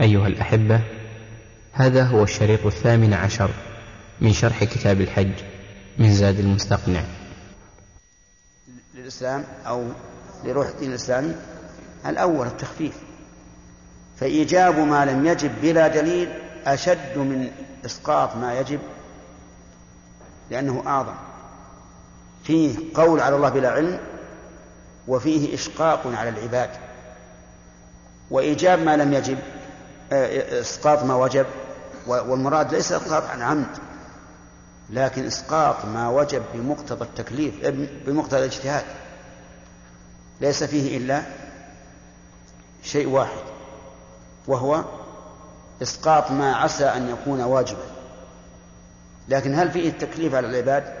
أيها الأحبة هذا هو الشريط الثامن عشر من شرح كتاب الحج من زاد المستقنع. للإسلام أو لروح الدين الإسلامي الأول التخفيف. فإيجاب ما لم يجب بلا دليل أشد من إسقاط ما يجب لأنه أعظم. فيه قول على الله بلا علم وفيه إشقاق على العباد. وإيجاب ما لم يجب إسقاط ما وجب والمراد ليس إسقاط عن عمد لكن إسقاط ما وجب بمقتضى التكليف بمقتضى الاجتهاد. ليس فيه إلا شيء واحد وهو إسقاط ما عسى أن يكون واجبا. لكن هل فيه التكليف على العباد؟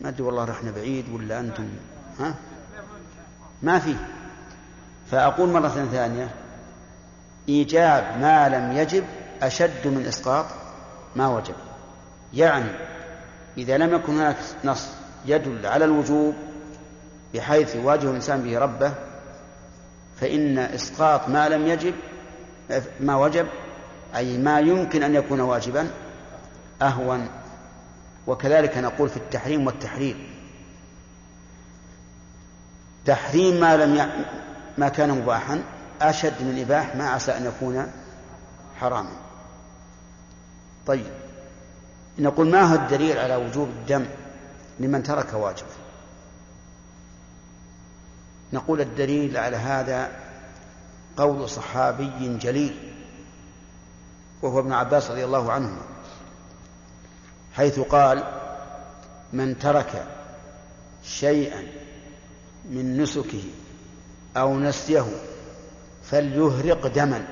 ما أدري والله رحنا بعيد ولا أنتم ها؟ ما فيه. فأقول مرة ثانية إيجاب ما لم يجب أشد من إسقاط ما وجب. يعني إذا لم يكن هناك نص يدل على الوجوب بحيث يواجه الإنسان به ربه فإن إسقاط ما لم يجب ما وجب أي ما يمكن أن يكون واجبا أهون. وكذلك نقول في التحريم والتحرير. تحريم ما لم ي... ما كان مباحا أشد من إباح ما عسى أن يكون حراما. طيب نقول ما هو الدليل على وجوب الدم لمن ترك واجب؟ نقول الدليل على هذا قول صحابي جليل وهو ابن عباس رضي الله عنهما حيث قال من ترك شيئا من نسكه أو نسيه فليهرق دما.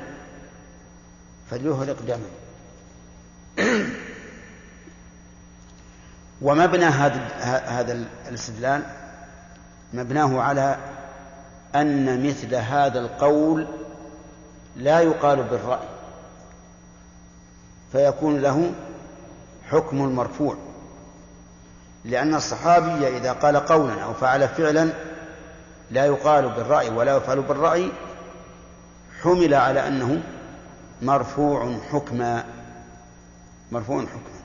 فليهرق دما. ومبنى هذا هذا الاستدلال مبناه على أن مثل هذا القول لا يقال بالرأي فيكون له حكم المرفوع. لأن الصحابي إذا قال قولا أو فعل فعلا لا يقال بالرأي ولا يفعل بالرأي حمل على أنه مرفوع حكما. مرفوع حكما.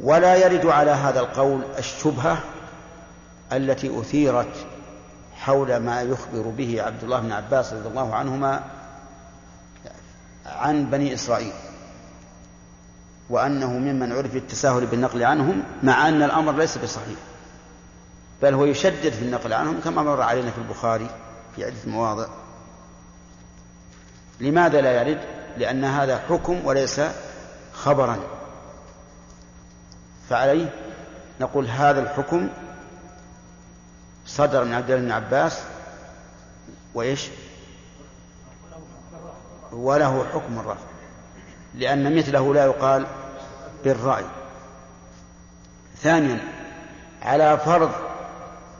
ولا يرد على هذا القول الشبهة التي أثيرت حول ما يخبر به عبد الله بن عباس رضي الله عنهما عن بني إسرائيل وأنه ممن عرف التساهل بالنقل عنهم مع أن الأمر ليس بصحيح بل هو يشدد في النقل عنهم كما مر علينا في البخاري في عدة مواضع. لماذا لا يرد؟ لأن هذا حكم وليس خبرا. فعليه نقول هذا الحكم صدر من عبد الله بن عباس وإيش؟ وله حكم الرفع. لأن مثله لا يقال بالرأي. ثانيا على فرض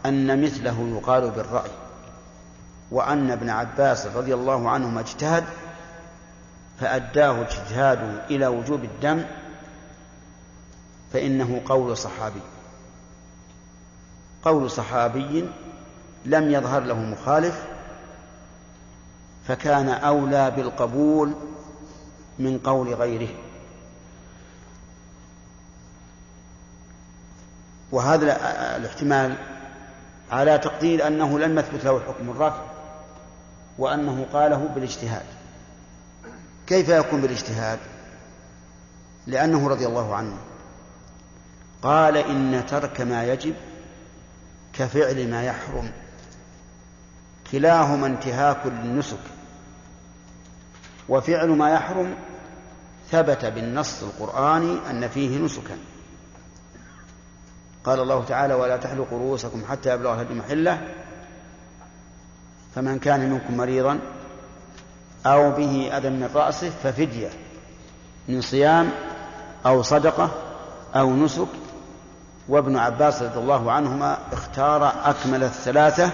أن مثله يقال بالرأي. وأن ابن عباس رضي الله عنهما اجتهد فأداه اجتهاده إلى وجوب الدم فإنه قول صحابي. قول صحابي لم يظهر له مخالف فكان أولى بالقبول من قول غيره. وهذا الاحتمال على تقدير أنه لم يثبت له حكم الرفع. وأنه قاله بالاجتهاد. كيف يكون بالاجتهاد؟ لأنه رضي الله عنه قال إن ترك ما يجب كفعل ما يحرم. كلاهما انتهاك للنسك. وفعل ما يحرم ثبت بالنص القرآني أن فيه نسكا. قال الله تعالى ولا تحلقوا رؤوسكم حتى يبلغ الهدي محله فمن كان منكم مريضا أو به أذى من رأسه ففدية من صيام أو صدقة أو نسك وابن عباس رضي الله عنهما اختار أكمل الثلاثة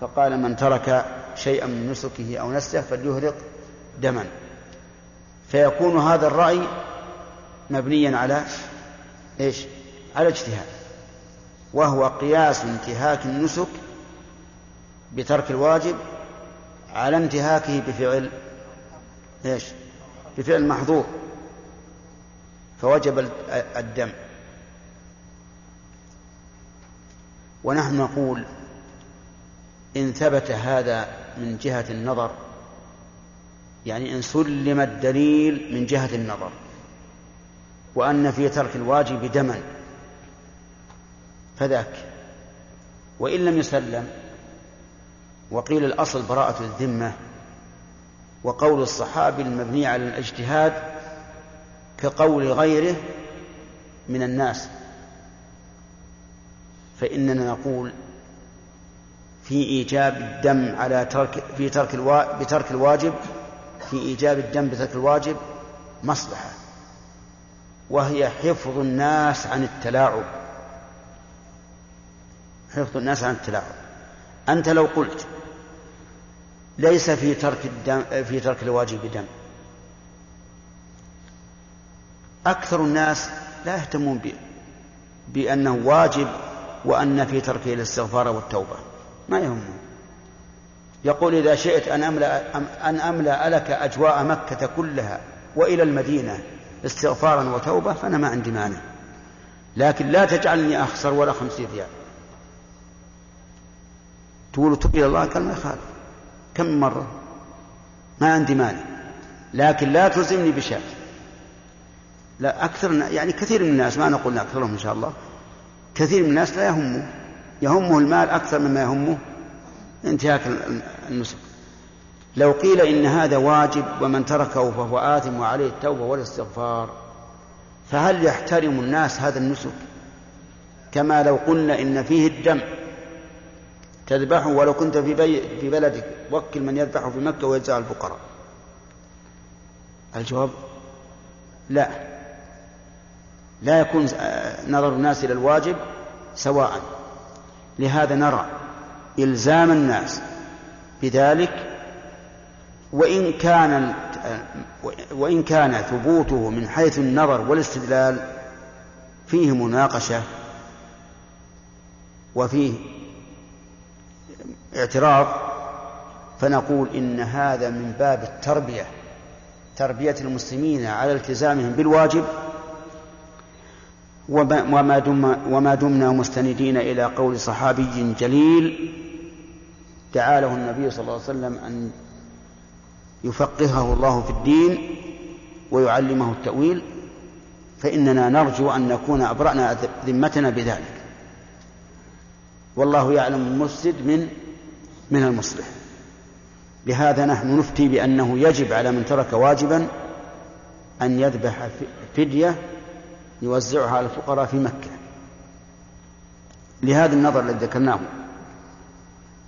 فقال من ترك شيئا من نسكه أو نسه فليهرق دما فيكون هذا الرأي مبنيا على إيش؟ على اجتهاد وهو قياس انتهاك النسك بترك الواجب على انتهاكه بفعل إيش؟ بفعل محظور فوجب الدم. ونحن نقول إن ثبت هذا من جهة النظر يعني إن سلم الدليل من جهة النظر وأن في ترك الواجب دما فذاك. وإن لم يسلم وقيل الأصل براءة الذمة وقول الصحابي المبني على الاجتهاد كقول غيره من الناس. فإننا نقول في إيجاب الدم على ترك في ترك الوا... بترك الواجب في إيجاب الدم بترك الواجب مصلحة وهي حفظ الناس عن التلاعب. حفظ الناس عن التلاعب. أنت لو قلت ليس في ترك الدم في ترك الواجب دم. أكثر الناس لا يهتمون بأنه واجب وأن في تركه الاستغفار والتوبة. ما يهمهم. يقول إذا شئت أن أملأ, أن أملأ لك أجواء مكة كلها وإلى المدينة استغفارا وتوبة فأنا ما عندي مانع. لكن لا تجعلني أخسر ولا خمسين ريال. تقول تب إلى الله؟ قال ما يخالف. كم مرة؟ ما عندي مانع. لكن لا تلزمني بشيء لا أكثر يعني كثير من الناس ما نقول أكثرهم إن شاء الله كثير من الناس لا يهمه. يهمه المال أكثر مما يهمه انتهاك النسك. لو قيل إن هذا واجب ومن تركه فهو آثم وعليه التوبة والاستغفار فهل يحترم الناس هذا النسك؟ كما لو قلنا إن فيه الدم. تذبحه ولو كنت في, بي في بلدك. وكل من يذبحه في مكة ويجزع الفقراء. الجواب لا. لا يكون نظر الناس إلى الواجب سواء. لهذا نرى إلزام الناس بذلك. وإن كان وإن كان ثبوته من حيث النظر والاستدلال فيه مناقشة وفيه اعتراض فنقول إن هذا من باب التربية تربية المسلمين على التزامهم بالواجب وما, دم وما دمنا مستندين إلى قول صحابي جليل دعا له النبي صلى الله عليه وسلم أن يفقهه الله في الدين ويعلمه التأويل فإننا نرجو أن نكون أبرأنا ذمتنا بذلك. والله يعلم المفسد من من المصلح. لهذا نحن نفتي بأنه يجب على من ترك واجبا أن يذبح فدية يوزعها على الفقراء في مكة. لهذا النظر الذي ذكرناه.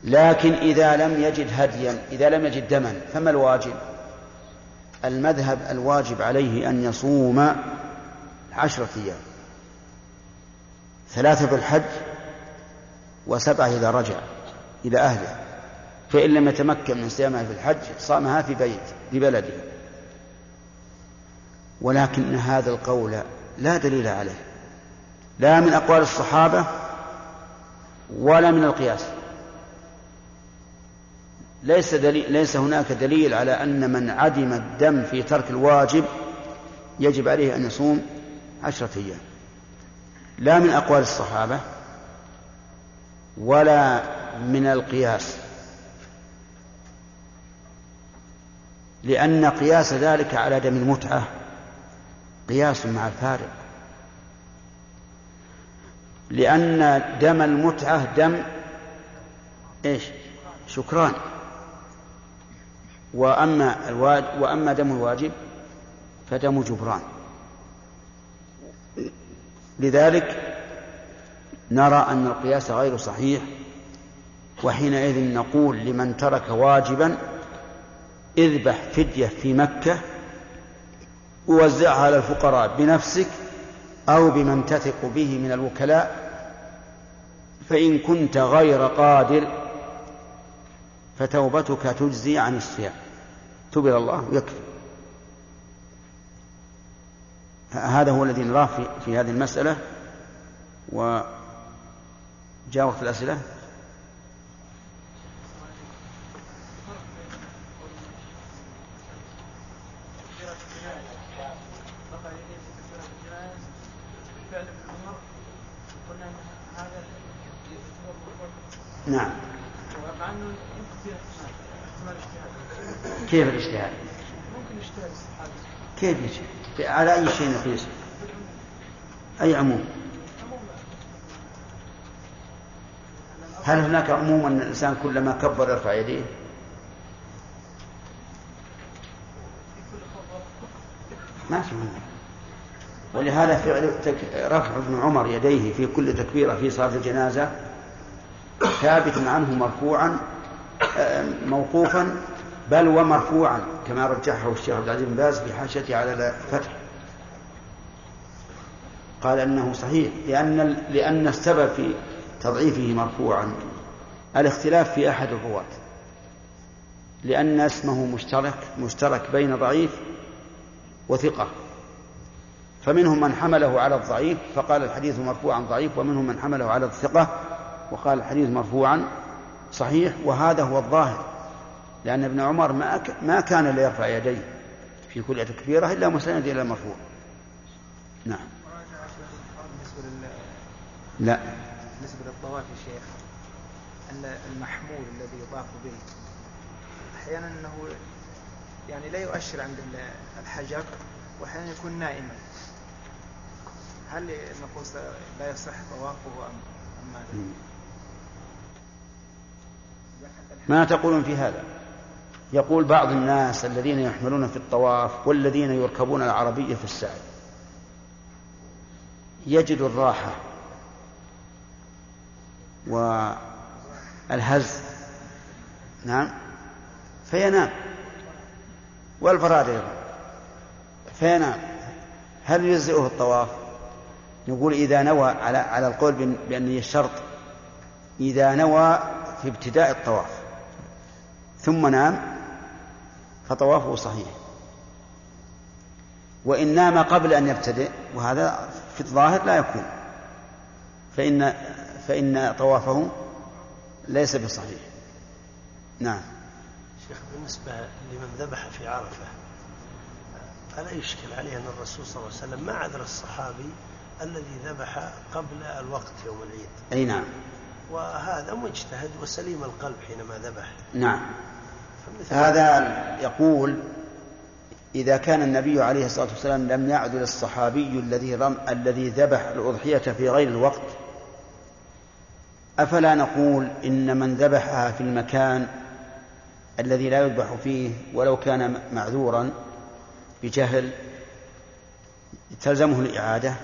لكن إذا لم يجد هديا إذا لم يجد دما فما الواجب؟ المذهب الواجب عليه أن يصوم عشرة أيام. ثلاثة في الحج وسبعة إذا رجع إلى أهله. فإن لم يتمكن من صيامها في الحج صامها في بيت في بلده. ولكن هذا القول لا دليل عليه. لا من أقوال الصحابة ولا من القياس. ليس دليل ليس هناك دليل على أن من عدم الدم في ترك الواجب يجب عليه أن يصوم عشرة أيام. لا من أقوال الصحابة ولا من القياس. لأن قياس ذلك على دم المتعة قياس مع الفارق. لأن دم المتعة دم إيش؟ شكران. وأما الواجب وأما دم الواجب فدم جبران. لذلك نرى أن القياس غير صحيح وحينئذ نقول لمن ترك واجبا اذبح فدية في مكة ووزعها على الفقراء بنفسك أو بمن تثق به من الوكلاء فإن كنت غير قادر فتوبتك تجزي عن الصيام. تب إلى الله ويكفي هذا هو الذي نراه في, هذه المسألة وجاء وقت الأسئلة نعم كيف الاجتهاد؟ ممكن يجتهد كيف يجتهد؟ على أي شيء يقيس؟ أي عموم؟ هل هناك عموم أن الإنسان كلما كبر يرفع يديه؟ ما في ولهذا فعل رفع ابن عمر يديه في كل تكبيرة في صلاة الجنازة ثابت عنه مرفوعا آه، موقوفا بل ومرفوعا كما رجحه الشيخ عبد العزيز بن باز في حاشته على الفتح قال أنه صحيح لأن لأن السبب في تضعيفه مرفوعا. الاختلاف في أحد الرواة. لأن اسمه مشترك مشترك بين ضعيف وثقة. فمنهم من حمله على الضعيف فقال الحديث مرفوعا ضعيف ومنهم من حمله على الثقة وقال الحديث مرفوعا صحيح وهذا هو الظاهر. لأن ابن عمر ما ما كان ليرفع يديه في كل تكبيرة إلا مسند إلى المرفوع نعم. لا بالنسبة للطواف يا شيخ أن المحمول الذي يطاف به أحيانا أنه يعني لا يؤشر عند الحجر وأحيانا يكون نائما هل نقول لا يصح طوافه أم ماذا؟ ما تقولون في هذا؟ يقول بعض الناس الذين يحملون في الطواف والذين يركبون العربية في السعي يجد الراحة والهز. نعم. فينام. والفراد أيضا. فينام. هل يجزئه الطواف؟ نقول إذا نوى على على القول بأن الشرط إذا نوى في ابتداء الطواف. ثم نام فطوافه صحيح. وإن نام قبل أن يبتدئ وهذا في الظاهر لا يكون. فإن فإن طوافه ليس بصحيح. نعم. شيخ بالنسبة لمن ذبح في عرفة فلا يشكل عليه أن الرسول صلى الله عليه وسلم ما عذر الصحابي الذي ذبح قبل الوقت يوم العيد. أي نعم. وهذا مجتهد وسليم القلب حينما ذبح. نعم. هذا يقول إذا كان النبي عليه الصلاة والسلام لم يعدل الصحابي الذي رم الذي ذبح الأضحية في غير الوقت أفلا نقول إن من ذبحها في المكان الذي لا يذبح فيه ولو كان معذورا بجهل تلزمه الإعادة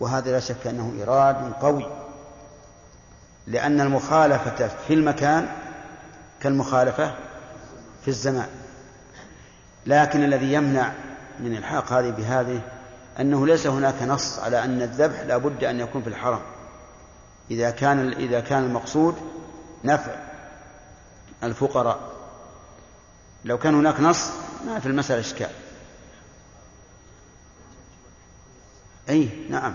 وهذا لا شك أنه إراد قوي لأن المخالفة في المكان كالمخالفة في الزمان. لكن الذي يمنع من الحاق هذه بهذه أنه ليس هناك نص على أن الذبح لا بد أن يكون في الحرم. إذا كان إذا كان المقصود نفع الفقراء. لو كان هناك نص ما في المسألة إشكال. أي نعم.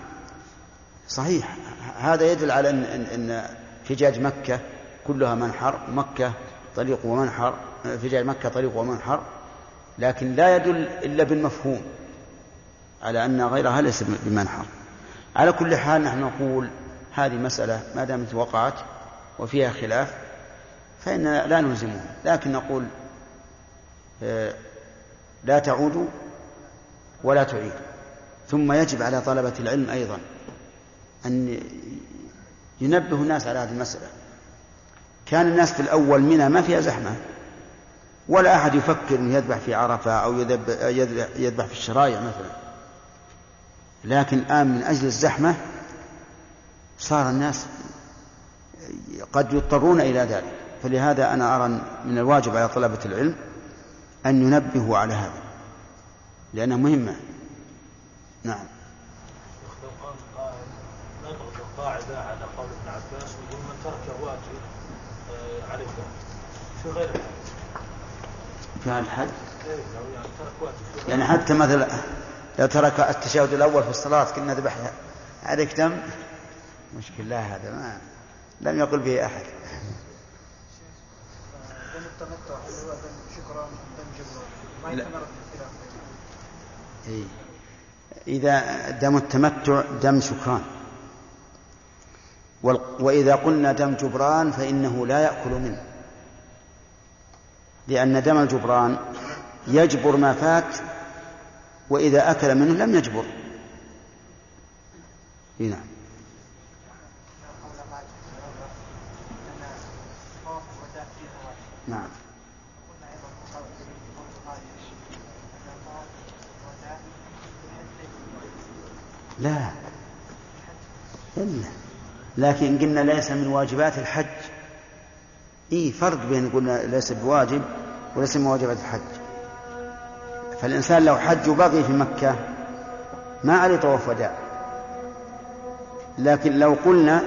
صحيح. هذا يدل على أن, أن فجاج مكة كلها منحر ومكة طريق ومنحر فجاج مكة طريق ومنحر لكن لا يدل إلا بالمفهوم على أن غيرها ليس بمنحر. على كل حال نحن نقول هذه مسألة ما دامت وقعت وفيها خلاف فإن لا نلزمها. لكن نقول آه، لا تعودوا ولا تعيدوا ثم يجب على طلبة العلم أيضا أن ينبه الناس على هذه المسألة. كان الناس في الأول منى ما فيها زحمة ولا أحد يفكر أن يذبح في عرفة أو يذبح في الشرايع مثلا. لكن الآن من أجل الزحمة صار الناس قد يضطرون إلى ذلك. فلهذا أنا أرى من الواجب على طلبة العلم أن ينبهوا على هذا لأنها مهمة. نعم. القاعدة على قول ابن عباس ترك واجب عليه في غير في هذا الحد؟ يعني حتى مثلا لو ترك التشهد الأول في الصلاة كنا ذبح عليك دم؟ مشكلة. لا هذا ما لم يقل به أحد. لا. إيه. إذا دم التمتع دم شكران. وإذا قلنا دم جبران فإنه لا يأكل منه. لأن دم الجبران يجبر ما فات وإذا أكل منه لم يجبر. نعم. نعم. لا. إلا. لكن قلنا ليس من واجبات الحج. إيه فرق بين قلنا ليس بواجب وليس من واجبات الحج. فالإنسان لو حج وبقي في مكة ما عليه طواف وداع. لكن لو قلنا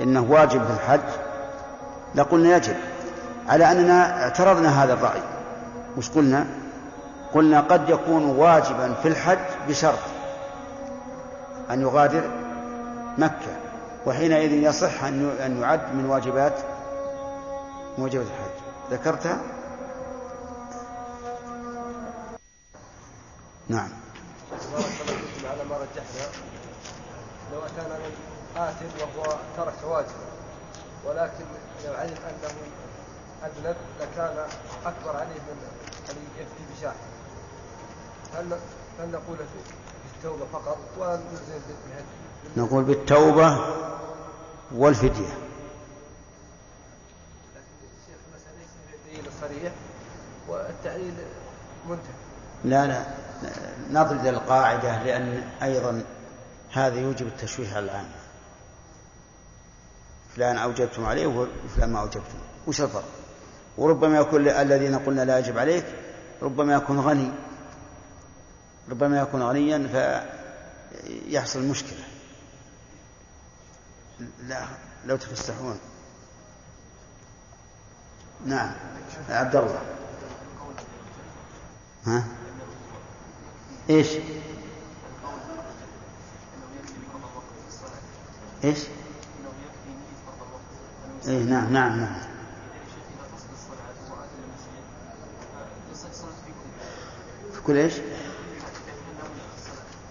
إنه واجب في الحج لقلنا يجب على أننا اعترضنا هذا الرأي. وش قلنا؟ قلنا قد يكون واجبا في الحج بشرط أن يغادر مكة وحينئذ يصح أن يعد من واجبات واجبات الحج. ذكرتها؟ نعم. على ما رجحنا لو كان آثم وهو ترك واجبا ولكن لو علم أنه أذنب لكان أكبر عليه من أن يفتي بشاحن. هل هل نقول بالتوبة فقط ونلزم بالهدي؟ نقول بالتوبة والفدية. صريح والتعليل منتهي. لا لا نضرب القاعدة لأن أيضا هذا يوجب التشويش على العامة. فلان أوجبتم عليه وفلان ما أوجبتم. وش الفرق؟ وربما يكون الذين قلنا لا يجب عليك ربما يكون غني. ربما يكون غنيا فيحصل مشكلة. لا لو تفسحون. نعم. عبد الله. ها؟ إيش؟ إيش؟ إيه نعم نعم نعم. في كل إيش؟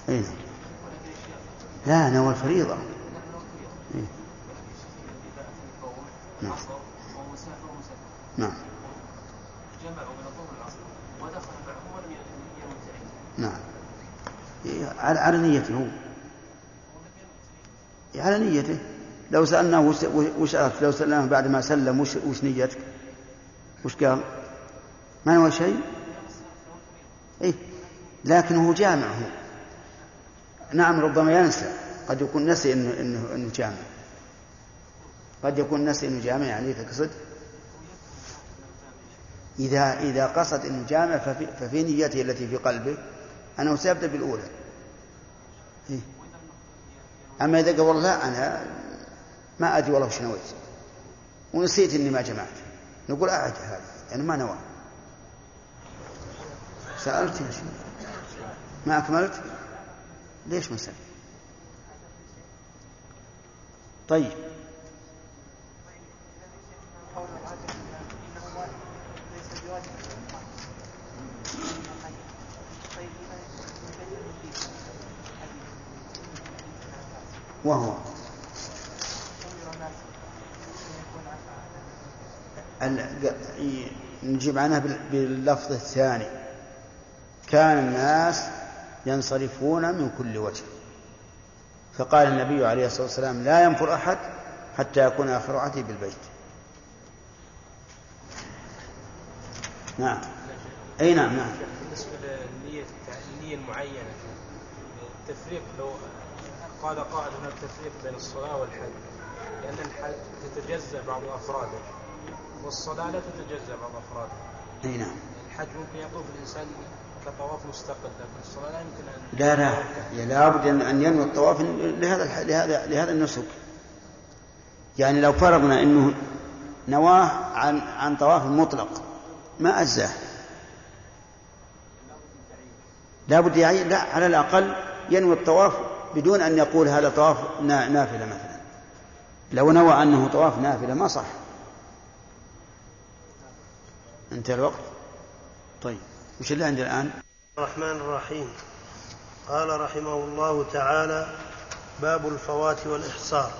إيه. لا نوى الفريضة. إيه؟ نعم. نعم. الظهر ودخل نعم على نيته. هو على نيته. لو سألناه وش, وش لو سألناه بعد ما سلم وش, وش نيتك؟ وش قال؟ ما نوى شيء؟ إيه لكن هو جامع هو. نعم ربما ينسى. قد يكون نسي إنه إنه إنه جامع. قد يكون نسي إنه جامع يعني تقصد إذا إذا قصد إنه جامع ففي, ففي نيته التي في قلبه. انه سيبدا بالأولى. إيه؟ أما إذا قال والله أنا ما أدري والله وش نويت ونسيت إني ما جمعت. نقول أعد هذا يعني ما نوى. سألت يا شيخ. ما أكملت؟ ليش ما سألت؟ طيب. وهو نجيب عنها باللفظ الثاني. كان الناس ينصرفون من كل وجه. فقال النبي عليه الصلاة والسلام لا ينفر أحد حتى يكون آخر عهده بالبيت. نعم. أي نعم نعم. بالنسبة للنية المعينة التفريق لو قال قائل هناك تفريق بين الصلاة والحج لأن الحج تتجزأ بعض أفراده. والصلاة لا تتجزأ بعض أفراده. أي نعم. الحج ممكن يطوف الإنسان كطواف مستقل لكن الصلاة لا يمكن أن لا لا. لابد أن ينوي الطواف لهذا لهذا لهذا النسك. يعني لو فرضنا أنه نواه عن عن طواف مطلق ما أجزاه لابد يعين لا على الأقل ينوي الطواف بدون أن يقول هذا طواف نافلة مثلا. لو نوى أنه طواف نافلة ما صح. انتهى الوقت؟ طيب وش اللي عندي الآن؟ الرحمن الرحيم. قال رحمه الله تعالى باب الفوات والإحصار.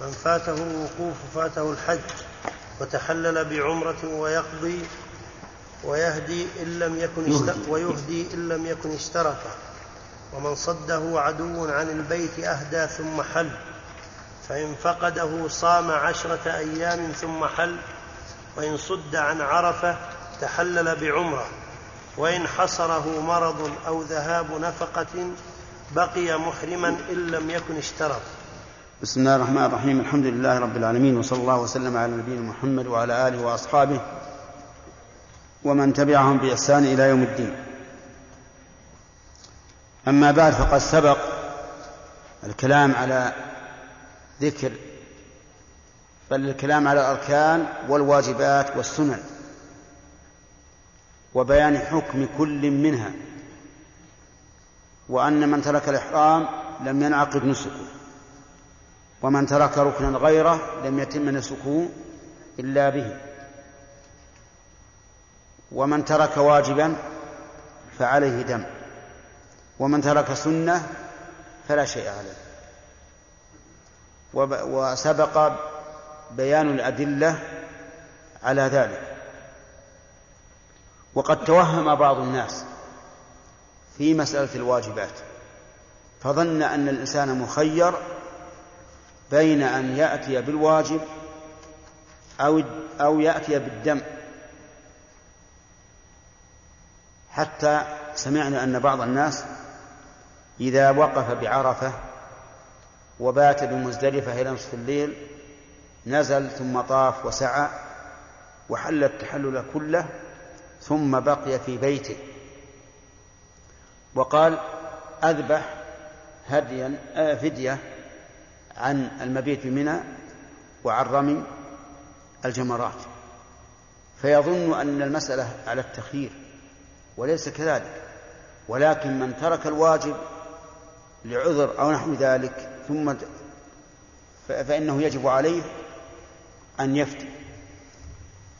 من فاته الوقوف فاته الحج وتحلل بعمرة ويقضي ويهدي إن لم يكن. ويهدي إن لم يكن اشترط. ومن صده عدو عن البيت أهدى ثم حل. فإن فقده صام عشرة أيام ثم حل. وإن صد عن عرفة تحلل بعمرة وإن حصره مرض أو ذهاب نفقة بقي محرما إن لم يكن اشترط. بسم الله الرحمن الرحيم الحمد لله رب العالمين وصلى الله وسلم على نبينا محمد وعلى آله وأصحابه ومن تبعهم بإحسان إلى يوم الدين. أما بعد فقد سبق الكلام على ذكر بل الكلام على الأركان والواجبات والسنن وبيان حكم كل منها وأن من ترك الإحرام لم ينعقد نسكه ومن ترك ركنا غيره لم يتم نسكه إلا به. ومن ترك واجبا فعليه دم ومن ترك سنة فلا شيء عليه. وسبق بيان الأدلة على ذلك. وقد توهم بعض الناس في مسألة الواجبات فظن أن الإنسان مخير بين أن يأتي بالواجب أو أو يأتي بالدم. حتى سمعنا أن بعض الناس إذا وقف بعرفة وبات بمزدلفة إلى نصف الليل نزل ثم طاف وسعى وحل التحلل كله ثم بقي في بيته. وقال أذبح هديا آه، فدية عن المبيت بمنى وعن رمي الجمرات. فيظن أن المسألة على التخيير وليس كذلك ولكن من ترك الواجب لعذر أو نحو ذلك ثم فإنه يجب عليه أن يفتي.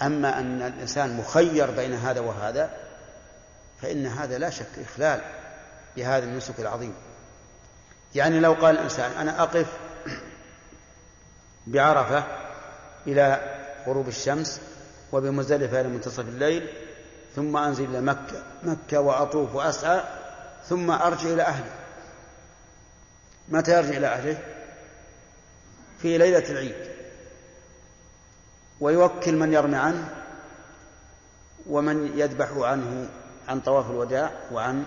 أما أن الإنسان مخير بين هذا وهذا فإن هذا لا شك إخلال بهذا النسك العظيم. يعني لو قال الإنسان أنا أقف بعرفة إلى غروب الشمس وبمزدلفة إلى منتصف الليل ثم أنزل إلى مكة مكة وأطوف وأسعى ثم أرجع إلى أهلي. متى يرجع إلى أهله في ليلة العيد. ويوكل من يرمي عنه ومن يذبح عنه عن طواف الوداع وعن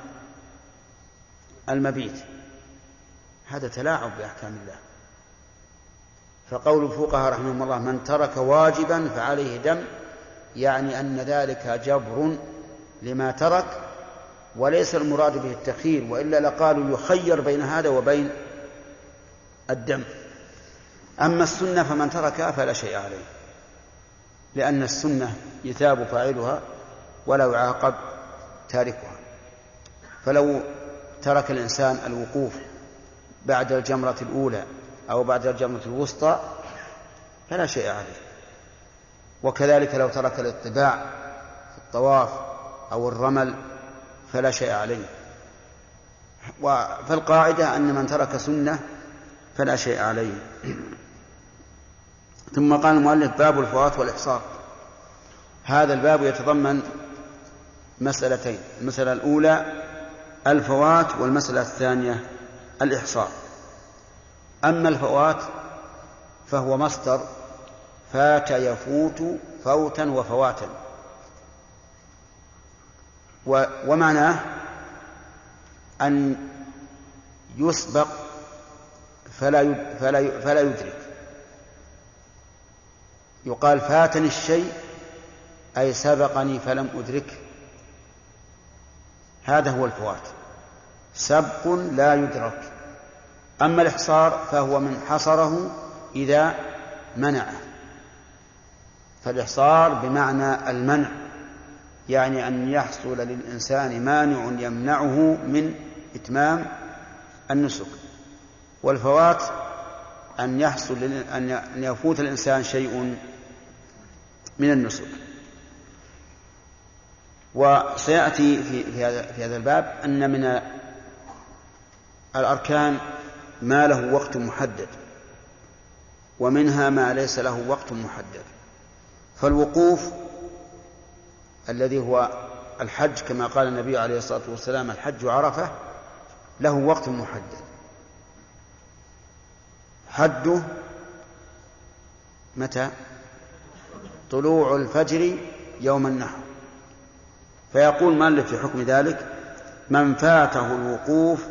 المبيت. هذا تلاعب بأحكام الله. فقول الفقهاء رحمهم الله من ترك واجبا فعليه دم يعني أن ذلك جبر لما ترك وليس المراد به التخيير وإلا لقالوا يخير بين هذا وبين الدم. أما السنة فمن تركها فلا شيء عليه. لأن السنة يثاب فاعلها ولا يعاقب تاركها. فلو ترك الإنسان الوقوف بعد الجمرة الأولى أو بعد الجمرة الوسطى فلا شيء عليه. وكذلك لو ترك الاطباع في الطواف أو الرمل فلا شيء عليه. فالقاعدة أن من ترك سنة فلا شيء عليه. ثم قال المؤلف باب الفوات والإحصار. هذا الباب يتضمن مسألتين المسألة الأولى الفوات والمسألة الثانية الإحصار. أما الفوات فهو مصدر فات يفوت فوتا وفواتا. ومعناه أن يسبق فلا فلا فلا يدرك. يقال فاتني الشيء أي سبقني فلم أدركه هذا هو الفوات. سبق لا يدرك. أما الإحصار فهو من حصره إذا منعه. فالإحصار بمعنى المنع يعني أن يحصل للإنسان مانع يمنعه من إتمام النسك. والفوات أن يحصل أن يفوت الإنسان شيء من النسك. وسيأتي في في هذا في هذا الباب أن من الأركان ما له وقت محدد ومنها ما ليس له وقت محدد. فالوقوف الذي هو الحج كما قال النبي عليه الصلاة والسلام الحج عرفة له وقت محدد. حده متى؟ طلوع الفجر يوم النحر. فيقول مالك في حكم ذلك من فاته الوقوف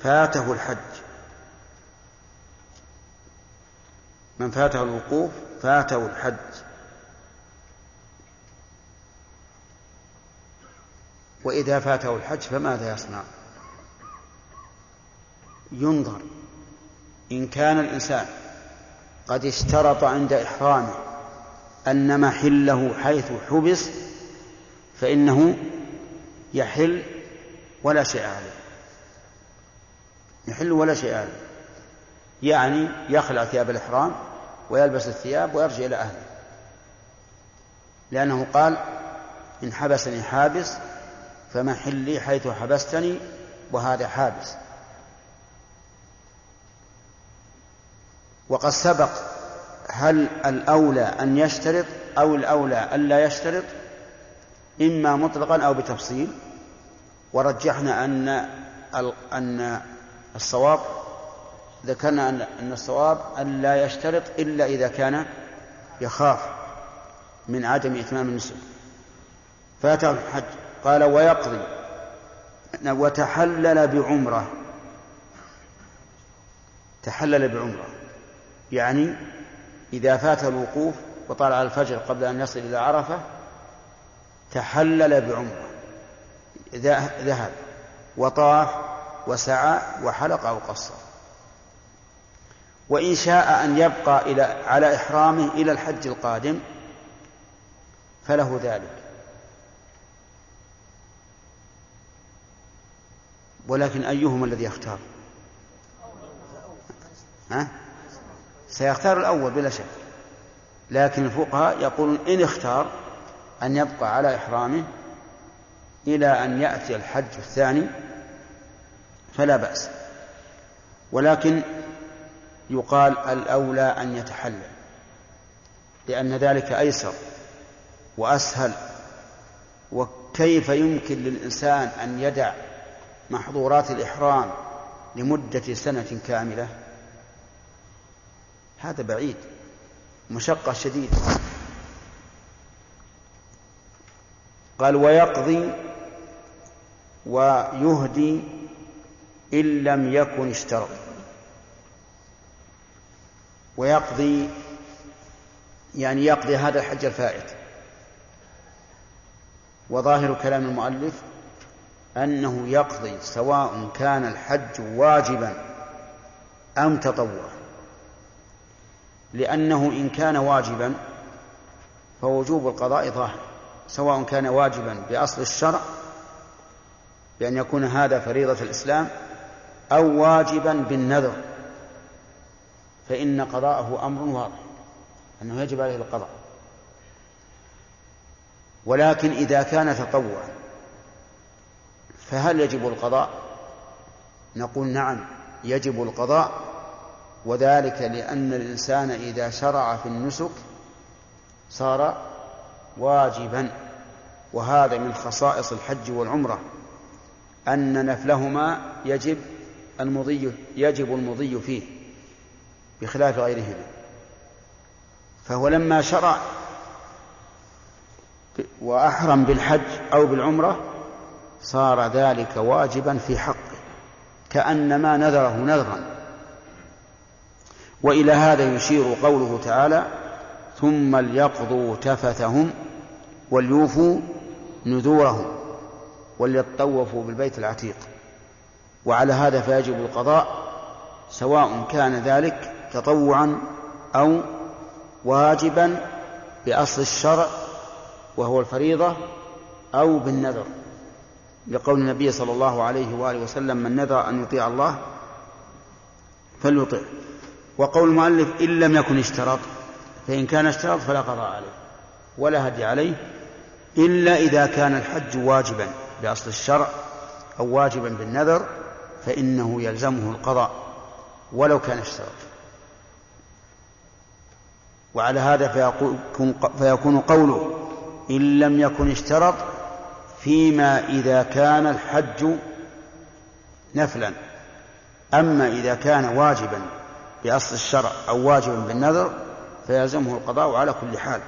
فاته الحج. من فاته الوقوف فاته الحج. وإذا فاته الحج فماذا يصنع؟ ينظر إن كان الإنسان قد اشترط عند إحرامه أن محله حيث حبس فإنه يحل ولا شيء عليه. يحل ولا شيء عليه. يعني يخلع ثياب الإحرام ويلبس الثياب ويرجع إلى أهله. لأنه قال إن حبسني حابس فمحلي حيث حبستني وهذا حابس. وقد سبق هل الأولى أن يشترط أو الأولى ألا يشترط؟ إما مطلقا أو بتفصيل. ورجحنا أن أن الصواب ذكرنا أن الصواب أن لا يشترط إلا إذا كان يخاف من عدم إتمام النسك. فأتى الحج. قال ويقضي. وتحلل بعمرة. تحلل بعمرة. يعني إذا فات الوقوف وطلع الفجر قبل أن يصل إلى عرفة تحلل بعمرة. ذهب وطاف وسعى وحلق أو قصر. وإن شاء أن يبقى إلى على إحرامه إلى الحج القادم فله ذلك. ولكن أيهما الذي يختار؟ ها؟ سيختار الأول بلا شك. لكن الفقهاء يقولون إن اختار أن يبقى على إحرامه إلى أن يأتي الحج الثاني فلا بأس. ولكن يقال الأولى أن يتحلل لأن ذلك أيسر وأسهل. وكيف يمكن للإنسان أن يدع محظورات الإحرام لمدة سنة كاملة؟ هذا بعيد مشقة شديدة. قال ويقضي ويهدي إن لم يكن اشترط. ويقضي يعني يقضي هذا الحج الفائت. وظاهر كلام المؤلف أنه يقضي سواء كان الحج واجبا أم تطوعا. لأنه إن كان واجبا فوجوب القضاء ظاهر سواء كان واجبا بأصل الشرع بأن يكون هذا فريضة الإسلام أو واجبا بالنذر فإن قضاءه أمر واضح أنه يجب عليه القضاء. ولكن إذا كان تطوعا فهل يجب القضاء؟ نقول نعم يجب القضاء وذلك لأن الإنسان إذا شرع في النسك صار واجبا وهذا من خصائص الحج والعمرة. أن نفلهما يجب المضي يجب المضي فيه بخلاف غيرهما. فهو لما شرع وأحرم بالحج أو بالعمرة صار ذلك واجبا في حقه كأنما نذره نذرا. وإلى هذا يشير قوله تعالى ثم ليقضوا تفثهم وليوفوا نذورهم وليطوفوا بالبيت العتيق وعلى هذا فيجب القضاء سواء كان ذلك تطوعا أو واجبا بأصل الشرع وهو الفريضة أو بالنذر. لقول النبي صلى الله عليه وآله وسلم من نذر أن يطيع الله فليطع وقول المؤلف إن لم يكن اشترط فإن كان اشترط فلا قضاء عليه ولا هدي عليه إلا إذا كان الحج واجبا بأصل الشرع أو واجبا بالنذر فإنه يلزمه القضاء ولو كان اشترط وعلى هذا فيكون, قوله إن لم يكن اشترط فيما إذا كان الحج نفلا أما إذا كان واجبا بأصل الشرع أو واجبا بالنذر فيلزمه القضاء على كل حال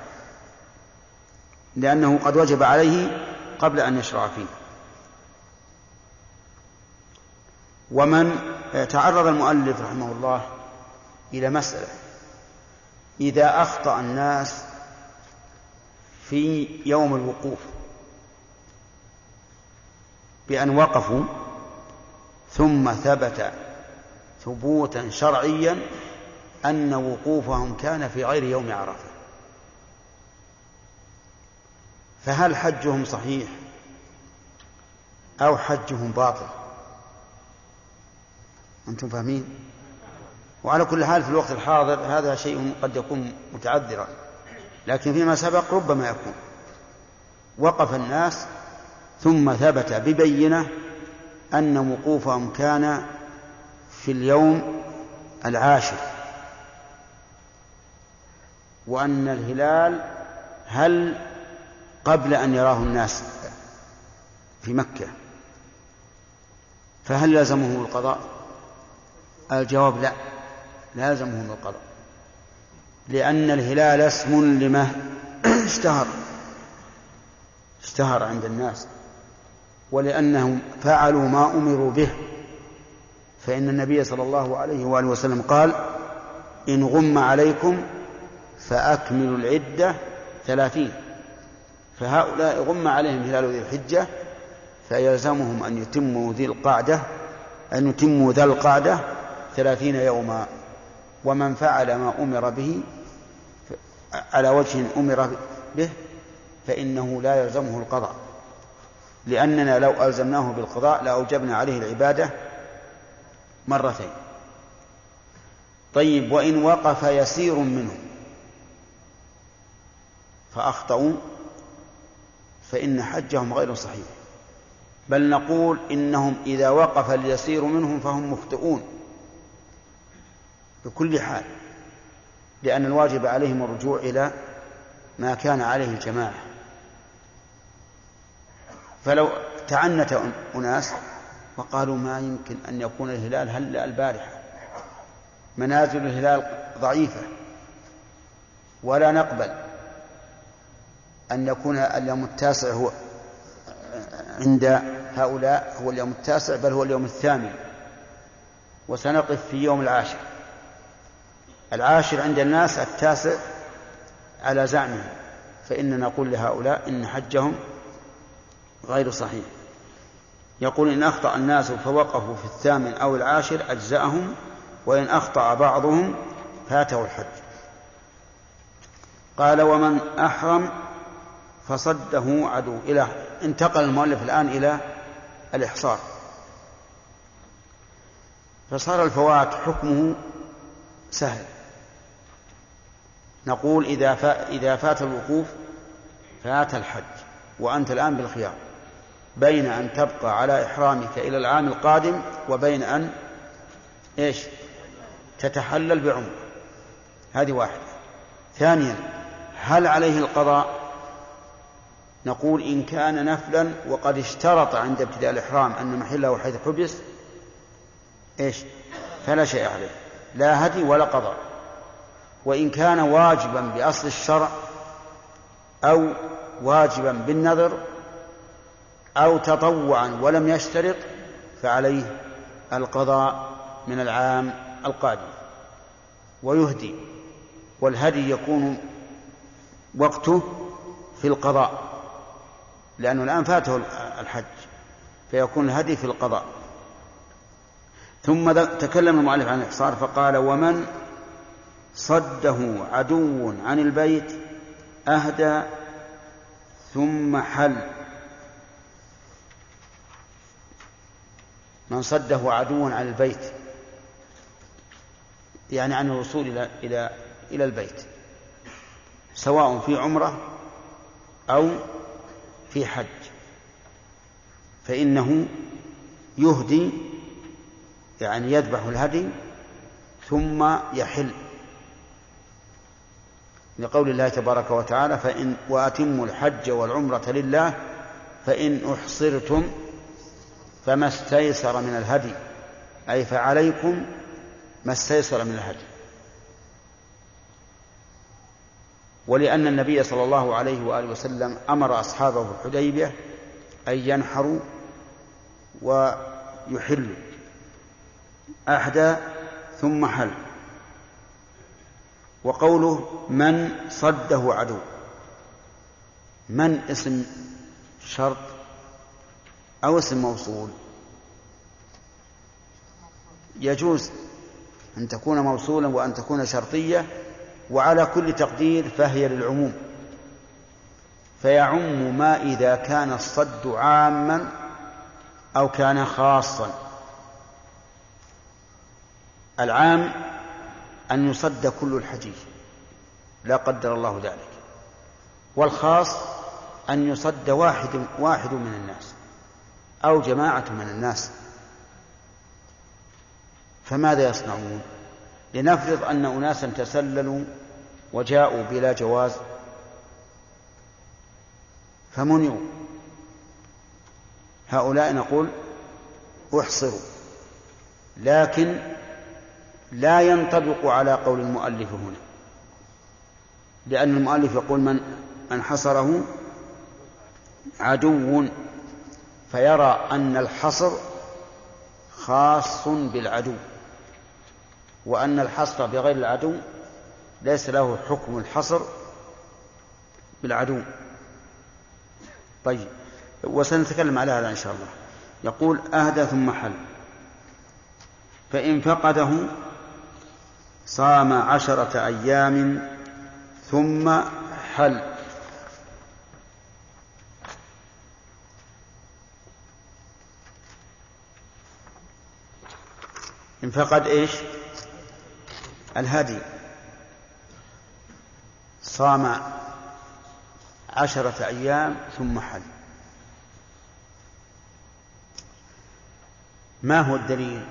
لأنه قد وجب عليه قبل أن يشرع فيه. ومن تعرض المؤلف رحمه الله إلى مسألة إذا أخطأ الناس في يوم الوقوف بأن وقفوا ثم ثبت ثبوتا شرعيا أن وقوفهم كان في غير يوم عرفة. فهل حجهم صحيح أو حجهم باطل؟ أنتم فاهمين؟ وعلى كل حال في الوقت الحاضر هذا شيء قد يكون متعذرا لكن فيما سبق ربما يكون. وقف الناس ثم ثبت ببينة أن وقوفهم كان في اليوم العاشر. وأن الهلال هل قبل أن يراه الناس في مكة؟ فهل لزمه القضاء؟ الجواب لا. لازمهم القضاء. لأن الهلال اسم لما اشتهر. اشتهر عند الناس. ولأنهم فعلوا ما أمروا به. فإن النبي صلى الله عليه وآله وسلم قال إن غم عليكم فأكملوا العدة ثلاثين. فهؤلاء غم عليهم هلال ذي الحجة فيلزمهم أن يتموا ذي القعدة أن يتموا ذا القعدة ثلاثين يوما. ومن فعل ما أمر به على وجه أمر به فإنه لا يلزمه القضاء. لأننا لو ألزمناه بالقضاء لأوجبنا عليه العبادة مرتين. طيب وإن وقف يسير منهم فأخطأوا فإن حجهم غير صحيح. بل نقول إنهم إذا وقف اليسير منهم فهم مخطئون بكل حال لأن الواجب عليهم الرجوع إلى ما كان عليه الجماعة. فلو تعنت أناس وقالوا ما يمكن أن يكون الهلال هلا البارحة. منازل الهلال ضعيفة. ولا نقبل أن يكون اليوم التاسع هو عند هؤلاء هو اليوم التاسع بل هو اليوم الثامن. وسنقف في يوم العاشر. العاشر عند الناس التاسع على زعمهم. فإننا نقول لهؤلاء إن حجهم غير صحيح. يقول إن أخطأ الناس فوقفوا في الثامن أو العاشر أجزأهم وإن أخطأ بعضهم فاته الحج. قال ومن أحرم فصده عدو. إلى انتقل المؤلف الآن إلى الإحصار. فصار الفوات حكمه سهل. نقول إذا إذا فات الوقوف فات الحج وأنت الآن بالخيار. بين أن تبقى على إحرامك إلى العام القادم وبين أن إيش؟ تتحلل بعمرة هذه واحدة. ثانيا هل عليه القضاء؟ نقول إن كان نفلا وقد اشترط عند ابتداء الإحرام أن محله حيث حبس إيش؟ فلا شيء عليه. لا هدي ولا قضاء. وإن كان واجبا بأصل الشرع أو واجبا بالنذر أو تطوعا ولم يشترط فعليه القضاء من العام القادم ويهدي والهدي يكون وقته في القضاء لأنه الآن فاته الحج فيكون الهدي في القضاء. ثم تكلم المؤلف عن الإحصار فقال ومن صده عدو عن البيت أهدى ثم حل. من صده عدو عن البيت. يعني عن الوصول إلى إلى إلى البيت. سواء في عمرة أو في حج. فإنه يهدي يعني يذبح الهدي ثم يحل. لقول الله تبارك وتعالى فإن وأتموا الحج والعمرة لله فإن أحصرتم فما استيسر من الهدي. أي فعليكم ما استيسر من الهدي. ولأن النبي صلى الله عليه وآله وسلم أمر أصحابه في الحديبية أن ينحروا ويحلوا. أحدى ثم حل. وقوله من صده عدو. من اسم شرط أو اسم موصول. يجوز أن تكون موصولا وأن تكون شرطية وعلى كل تقدير فهي للعموم. فيعم ما إذا كان الصد عاما أو كان خاصا. العام أن يصد كل الحجيج لا قدر الله ذلك. والخاص أن يصد واحد واحد من الناس. أو جماعة من الناس. فماذا يصنعون؟ لنفرض أن أناسا تسللوا وجاءوا بلا جواز. فمنعوا. هؤلاء نقول أحصروا. لكن لا ينطبق على قول المؤلف هنا. لأن المؤلف يقول من من حصره عدو. فيرى أن الحصر خاص بالعدو وأن الحصر بغير العدو ليس له حكم الحصر بالعدو. طيب وسنتكلم على هذا إن شاء الله. يقول أهدى ثم حل. فإن فقده صام عشرة أيام ثم حل. إن فقد إيش؟ الهدي. صام عشرة أيام ثم حل ما هو الدليل؟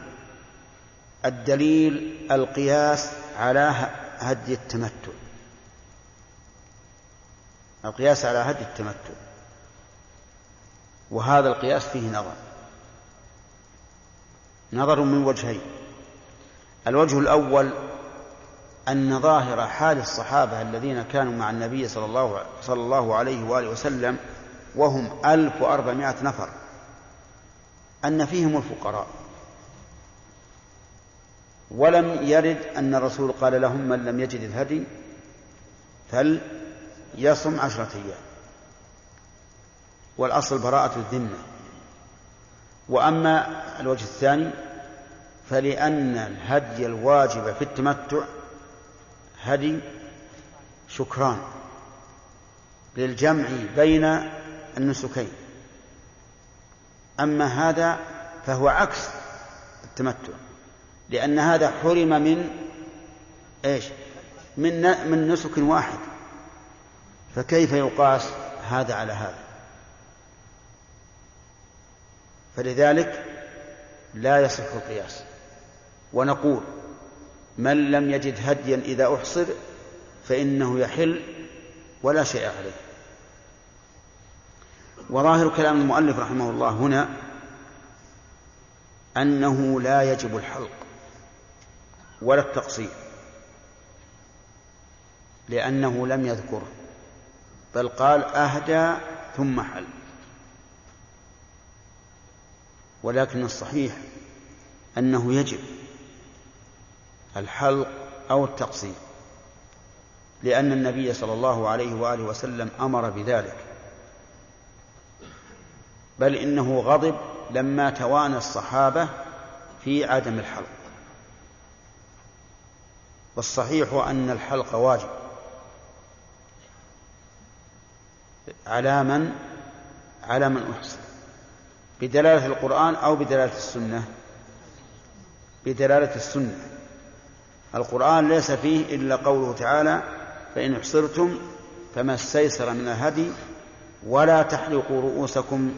الدليل القياس على هدي التمتع. القياس على هدي التمتع. وهذا القياس فيه نظر. نظر من وجهين. الوجه الأول أن ظاهر حال الصحابة الذين كانوا مع النبي صلى الله, صلى الله عليه وآله وسلم وهم ألف وأربعمائة نفر أن فيهم الفقراء. ولم يرد أن الرسول قال لهم من لم يجد الهدي فليصم عشرة أيام. والأصل براءة الذمة. وأما الوجه الثاني فلأن الهدي الواجب في التمتع هدي شكران للجمع بين النسكين أما هذا فهو عكس التمتع لأن هذا حرم من إيش؟ من من نسك واحد فكيف يقاس هذا على هذا؟ فلذلك لا يصح القياس ونقول من لم يجد هديا إذا أحصر فإنه يحل ولا شيء عليه. وظاهر كلام المؤلف رحمه الله هنا أنه لا يجب الحلق ولا التقصير لأنه لم يذكره بل قال أهدى ثم حل. ولكن الصحيح أنه يجب الحلق أو التقصير لأن النبي صلى الله عليه وآله وسلم أمر بذلك. بل إنه غضب لما توانى الصحابة في عدم الحلق. والصحيح أن الحلق واجب على من؟ على من أحسن. بدلالة القرآن أو بدلالة السنة؟ بدلالة السنة. القرآن ليس فيه إلا قوله تعالى فإن أحصرتم فما استيسر من الهدي ولا تحلقوا رؤوسكم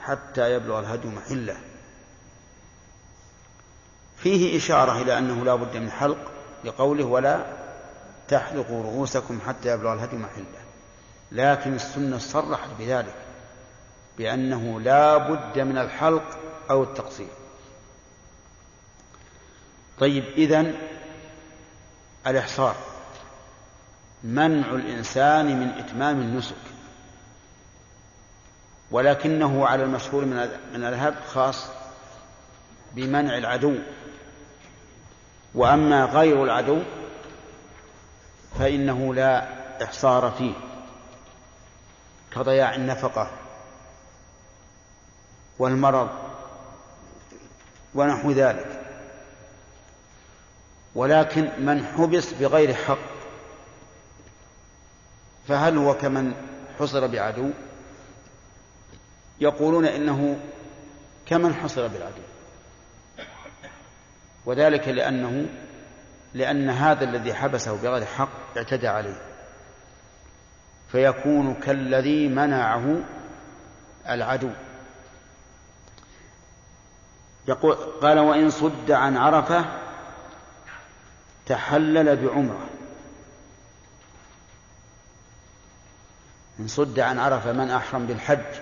حتى يبلغ الهدي محله. فيه إشارة إلى أنه لا بد من حلق لقوله ولا تحلقوا رؤوسكم حتى يبلغ الهدي محله. لكن السنة صرحت بذلك بأنه لا بد من الحلق أو التقصير. طيب إذن الإحصار. منع الإنسان من إتمام النسك. ولكنه على المشهور من الذهب خاص بمنع العدو. وأما غير العدو فإنه لا إحصار فيه كضياع النفقة والمرض ونحو ذلك. ولكن من حبس بغير حق فهل هو كمن حصر بعدو؟ يقولون إنه كمن حصر بالعدو وذلك لأنه لأن هذا الذي حبسه بغير حق اعتدى عليه فيكون كالذي منعه العدو. يقول قال وإن صد عن عرفة تحلل بعمرة. إن صد عن عرفة من أحرم بالحج.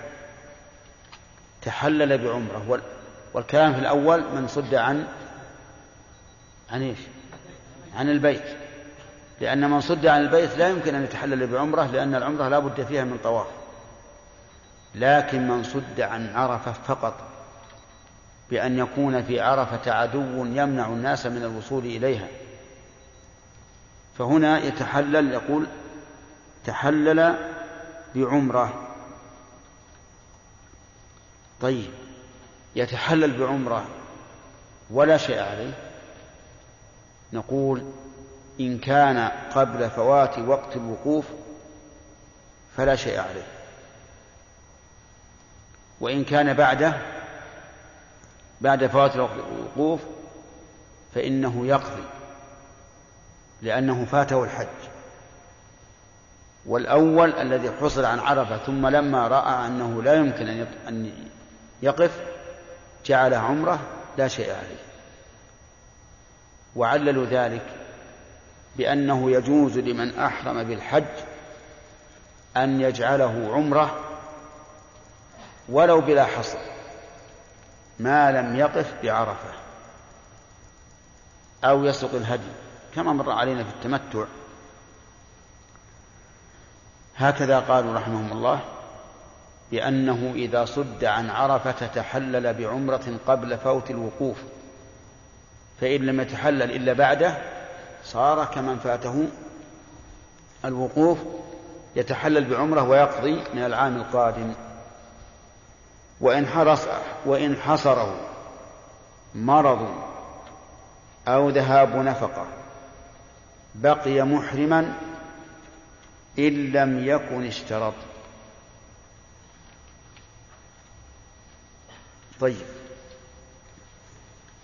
تحلل بعمرة. والكلام في الأول من صد عن عن إيش؟ عن البيت. لأن من صد عن البيت لا يمكن أن يتحلل بعمرة لأن العمرة لا بد فيها من طواف. لكن من صد عن عرفة فقط بأن يكون في عرفة عدو يمنع الناس من الوصول إليها. فهنا يتحلل يقول تحلل بعمرة. طيب يتحلل بعمرة ولا شيء عليه. نقول إن كان قبل فوات وقت الوقوف فلا شيء عليه. وإن كان بعده بعد فوات الوقوف فإنه يقضي. لأنه فاته الحج. والأول الذي حصل عن عرفة ثم لما رأى أنه لا يمكن أن يقف جعله عمرة لا شيء عليه. وعللوا ذلك بأنه يجوز لمن أحرم بالحج أن يجعله عمرة ولو بلا حصر ما لم يقف بعرفة أو يسق الهدي. كما مر علينا في التمتع. هكذا قالوا رحمهم الله بأنه إذا صد عن عرفة تحلل بعمرة قبل فوت الوقوف. فإن لم يتحلل إلا بعده صار كمن فاته الوقوف يتحلل بعمرة ويقضي من العام القادم. وإن حرص وإن حصره مرض أو ذهاب نفقة. بقي محرما إن لم يكن اشترط. طيب.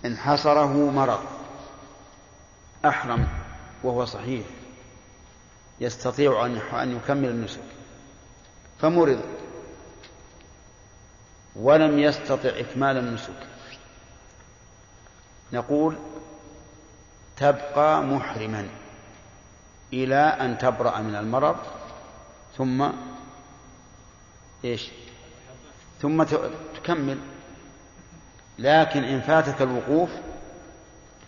إن حصره مرض. أحرم وهو صحيح. يستطيع أن يكمل النسك. فمرض. ولم يستطع إكمال النسك. نقول تبقى محرما. إلى أن تبرأ من المرض ثم إيش؟ ثم تكمل. لكن إن فاتك الوقوف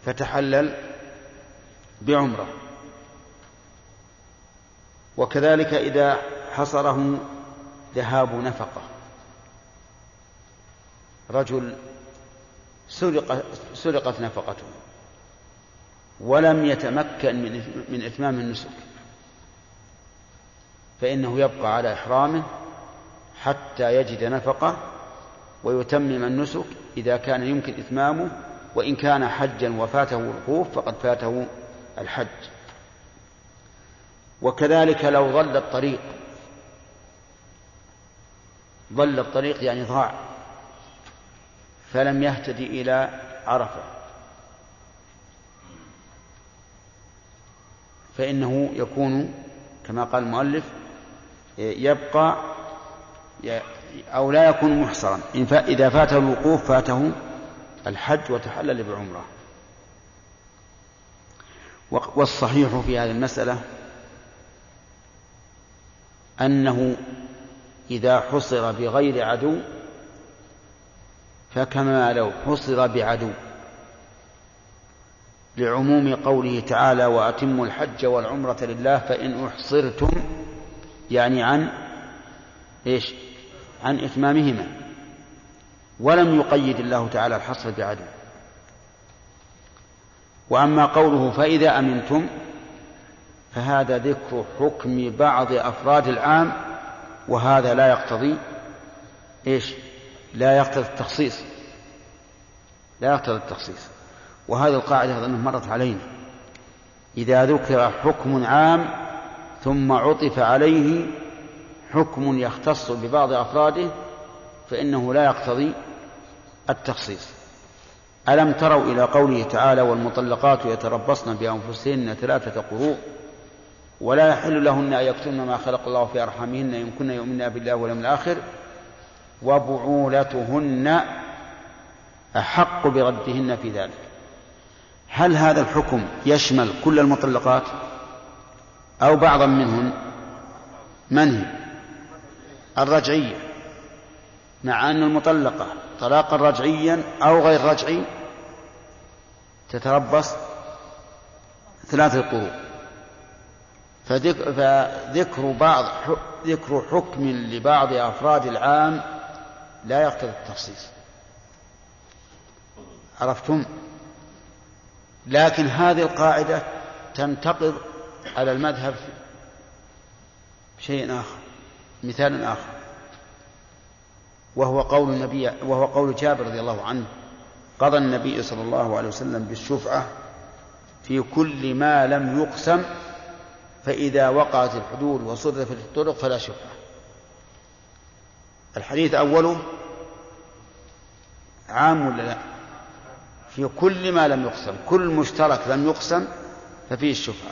فتحلل بعمرة. وكذلك إذا حصره ذهاب نفقة. رجل سرق سرقت نفقته. ولم يتمكن من من إتمام النسك فإنه يبقى على إحرامه حتى يجد نفقة ويتمم النسك إذا كان يمكن إتمامه وإن كان حجا وفاته الوقوف فقد فاته الحج. وكذلك لو ضل الطريق ضل الطريق يعني ضاع فلم يهتدي إلى عرفة. فإنه يكون كما قال المؤلف يبقى أو لا يكون محصرا. إذا فاته الوقوف فاته الحج وتحلل بعمرة. والصحيح في هذه المسألة أنه إذا حصر بغير عدو فكما لو حصر بعدو لعموم قوله تعالى وأتموا الحج والعمرة لله فإن أحصرتم يعني عن إيش؟ عن إتمامهما. ولم يقيد الله تعالى الحصر بعدو وأما قوله فإذا أمنتم فهذا ذكر حكم بعض أفراد العام وهذا لا يقتضي إيش؟ لا يقتضي التخصيص. لا يقتضي التخصيص. وهذه القاعدة أظن مرت علينا. إذا ذكر حكم عام ثم عطف عليه حكم يختص ببعض أفراده فإنه لا يقتضي التخصيص. ألم تروا إلى قوله تعالى والمطلقات يتربصن بأنفسهن ثلاثة قروء ولا يحل لهن أن يكتمن ما خلق الله في أرحامهن إن كن يؤمن بالله واليوم الآخر وبعولتهن أحق بردهن في ذلك. هل هذا الحكم يشمل كل المطلقات أو بعضا منهن من هي؟ الرجعية مع أن المطلقة طلاقا رجعيا أو غير رجعي تتربص ثلاثة قروء فذكر بعض ذكر حكم لبعض أفراد العام لا يقتضي التخصيص. عرفتم؟ لكن هذه القاعدة تنتقض على المذهب شيء آخر مثال آخر وهو قول النبي وهو قول جابر رضي الله عنه قضى النبي صلى الله عليه وسلم بالشفعة في كل ما لم يقسم فإذا وقعت الحدود وصرفت الطرق فلا شفعة. الحديث أوله عام ولا لا؟ في كل ما لم يقسم كل مشترك لم يقسم ففيه الشفعة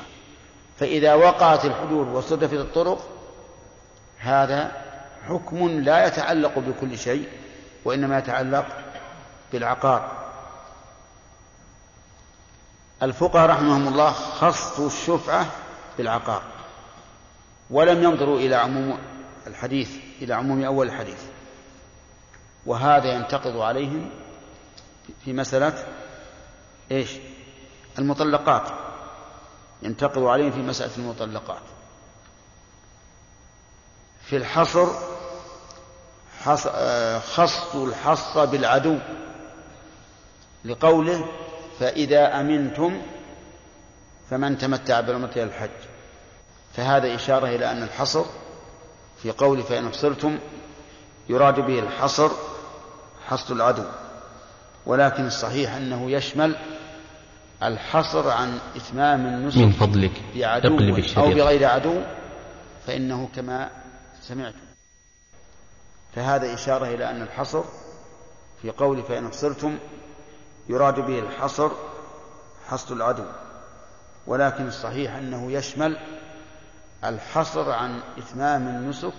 فإذا وقعت الحدود وصدفت الطرق هذا حكم لا يتعلق بكل شيء وإنما يتعلق بالعقار. الفقهاء رحمهم الله خصوا الشفعة بالعقار ولم ينظروا إلى عموم الحديث إلى عموم أول الحديث. وهذا ينتقض عليهم في مسألة إيش؟ المطلقات. ينتقض عليهم في مسألة المطلقات. في الحصر خص الحص بالعدو لقوله فإذا أمنتم فمن تمتع بالعمرة إلى الحج. فهذا إشارة إلى أن الحصر في قول فإن أبصرتم يراد به الحصر حصر العدو. ولكن الصحيح أنه يشمل الحصر عن إتمام النسك من فضلك بعدو أو بغير عدو فإنه كما سمعتم. فهذا إشارة إلى أن الحصر في قول فإن أبصرتم يراد به الحصر حصر العدو. ولكن الصحيح أنه يشمل الحصر عن إتمام النسك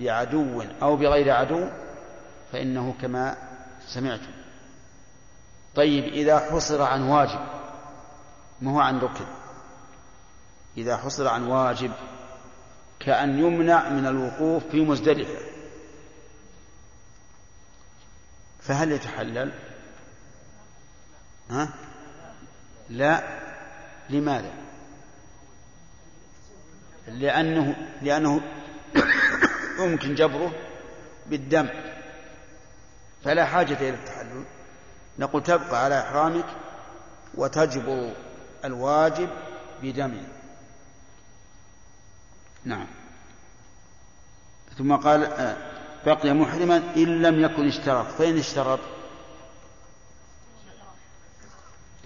بعدو أو بغير عدو فإنه كما سمعتم. طيب إذا حصر عن واجب ما هو عن ركن إذا حصر عن واجب كأن يمنع من الوقوف في مزدلفة فهل يتحلل؟ ها؟ لا لماذا؟ لأنه لأنه يمكن جبره بالدم فلا حاجة إلى التحلل نقول تبقى على إحرامك وتجبر الواجب بدم نعم. ثم قال آه، بقي محرما إن لم يكن اشترط. فإن اشترط؟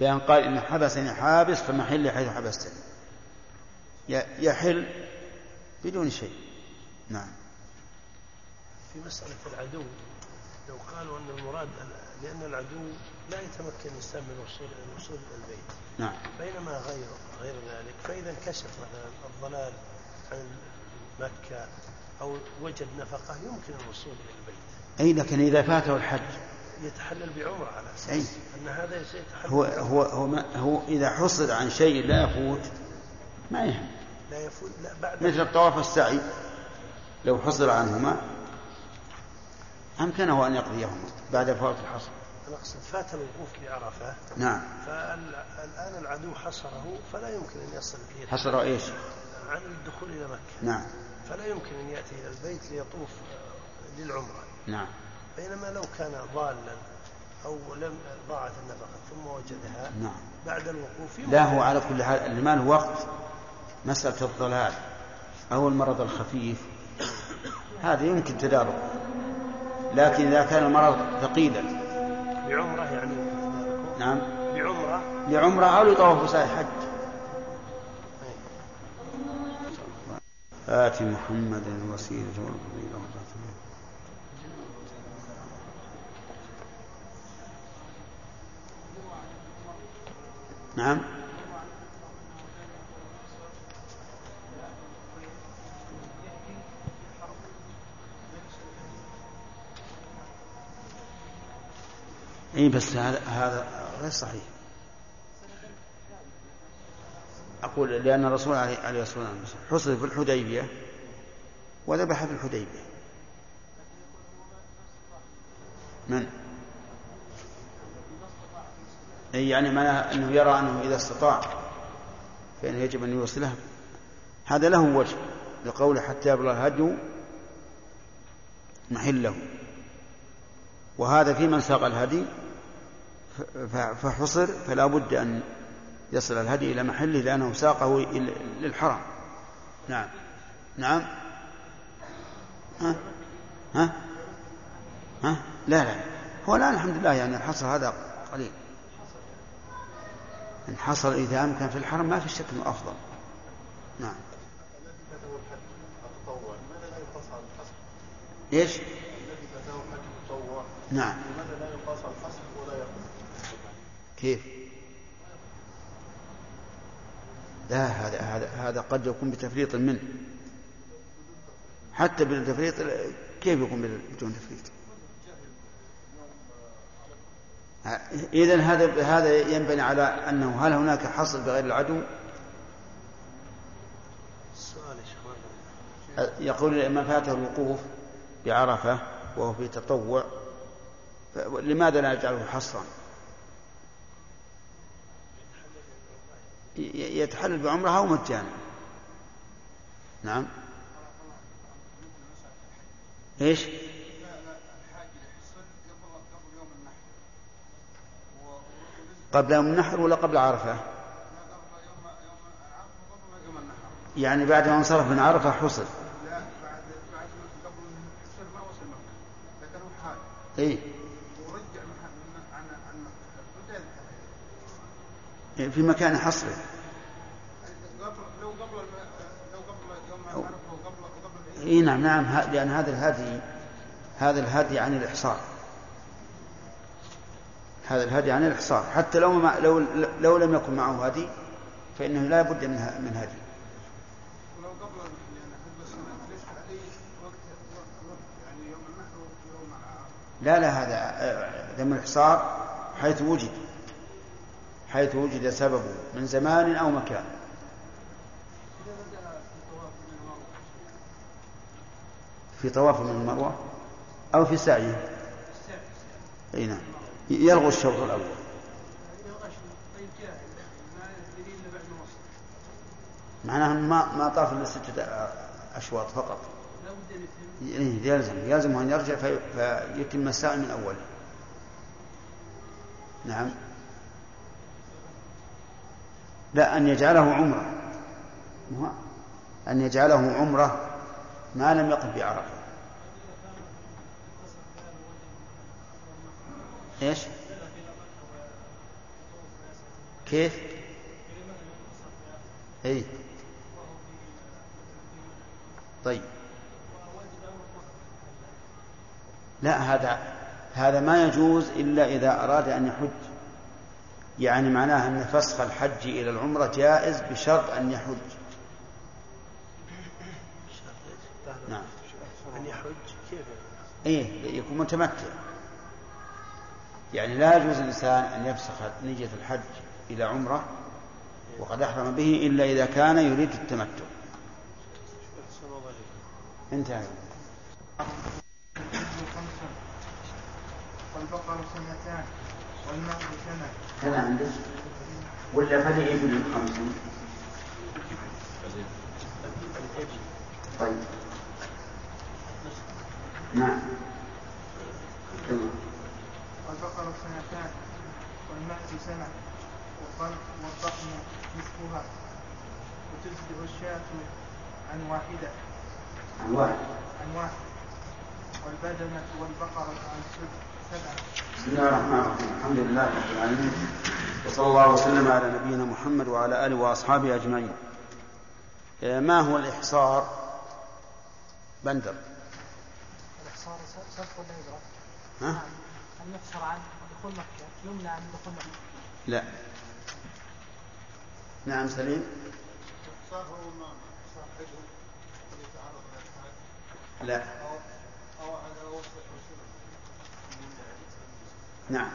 بأن قال إن حبسني حابس فمحل حيث حبستني. يحل بدون شيء. نعم. في مسألة العدو لو قالوا أن المراد لأن العدو لا يتمكن الإنسان من الوصول إلى الوصول إلى البيت. نعم. بينما غير غير ذلك فإذا انكشف مثلا الضلال عن مكة أو وجد نفقة يمكن الوصول إلى البيت. أي لكن إذا فاته الحج. يتحلل بعمرة على أي. أساس أن هذا سيتحلل هو. هو هو, ما هو إذا حصل عن شيء لا يفوت ما يهم. لا يفوت لا بعد مثل الطواف والسعي لو حصل عنهما أمكنه أن يقضيهما بعد فوات الحصر. أنا أقصد فات الوقوف بعرفة نعم. فالآن العدو حصره فلا يمكن أن يصل إلى حصر إيش؟ عن الدخول إلى مكة. نعم. فلا يمكن أن يأتي إلى البيت ليطوف للعمرة. نعم. بينما لو كان ضالا أو لم ضاعت النفقة ثم وجدها نعم. بعد الوقوف لا هو على كل حال اللي ما له وقت. مسألة الضلال أو المرض الخفيف. هذا يمكن تداركه. لكن إذا كان المرض ثقيلا. بعمرة يعني. نعم. بعمرة. لعمرة أو لطواف وسائل حج. آت محمدا الوسيلة والفضيلة. نعم. اي بس هذا غير صحيح. أقول لأن الرسول عليه الصلاة والسلام حصل في الحديبية وذبح في الحديبية. من؟ أي يعني معناه أنه يرى أنه إذا استطاع فإنه يجب أن يوصله. هذا له وجه لقوله حتى يبلغ الهدي محله. وهذا في من ساق الهدي؟ فحصر فلا بد أن يصل الهدي إلى محله لأنه ساقه للحرم نعم. نعم. ها؟ ها؟ ها؟ لا لا. هو الآن الحمد لله يعني الحصر هذا قليل. إن حصل إذا أمكن في الحرم ما في شك أنه أفضل. نعم. إيش؟ نعم. كيف؟ لا هذا هذا هذا قد يكون بتفريط منه حتى بالتفريط كيف يكون بدون تفريط؟ إذا هذا هذا ينبني على أنه هل هناك حصر بغير العدو؟ يقول من فاته الوقوف بعرفة وهو في تطوع لماذا لا نجعله حصرا؟ ي- يتحلل بعمرة أو مجانا نعم إيش؟ قبل يوم النحر ولا قبل عرفة؟ يعني بعد ما انصرف من عرفة حصل اي في مكان حصره. إي نعم نعم لأن هذا الهدي هذا الهدي عن الإحصار. هذا الهدي عن الإحصار. حتى لو ما لو لو لم يكن معه هدي فإنه لا بد من من هدي لا لا هذا آه، دم الحصار حيث وجد. حيث وجد سببه من زمان أو مكان. في طواف من المروة أو في سعيه أي نعم. يلغو الشوط الأول. معناها ما ما طاف إلا ستة أشواط فقط. إيه، يلزم يلزم أن يرجع في فيتم السعي من أوله نعم. لا أن يجعله عمرة؟ أن يجعله عمرة ما لم يقف بعرفة إيش؟ كيف؟ إي طيب لا هذا هذا ما يجوز إلا إذا أراد أن يحج يعني معناه أن فسخ الحج إلى العمرة جائز بشرط أن يحج. نعم. أن يحج كيف؟ يعني؟ إيه يكون متمتع. يعني لا يجوز الإنسان أن يفسخ نية الحج إلى عمرة وقد أحرم به إلا إذا كان يريد التمتع. انتهى. والبقر سنتان هذا عندك ولا فلإبل خمس طيب. نعم. والبقر سنتان والماء سنة والضخم نصفها. وتجزئ الشاة عن واحدة. عن واحد. عن واحد. والبدنة والبقرة عن سبعة بسم الله الرحمن الرحيم. الحمد لله رب العالمين. وصلى الله وسلم على نبينا محمد وعلى آله وأصحابه أجمعين. آه، ما هو الإحصار؟ بندر. الإحصار صرف ولا يدرك؟ ها؟ أن يحصر عن دخول مكة؟ يمنع من دخول مكة. لا. نعم سليم. لا. نعم.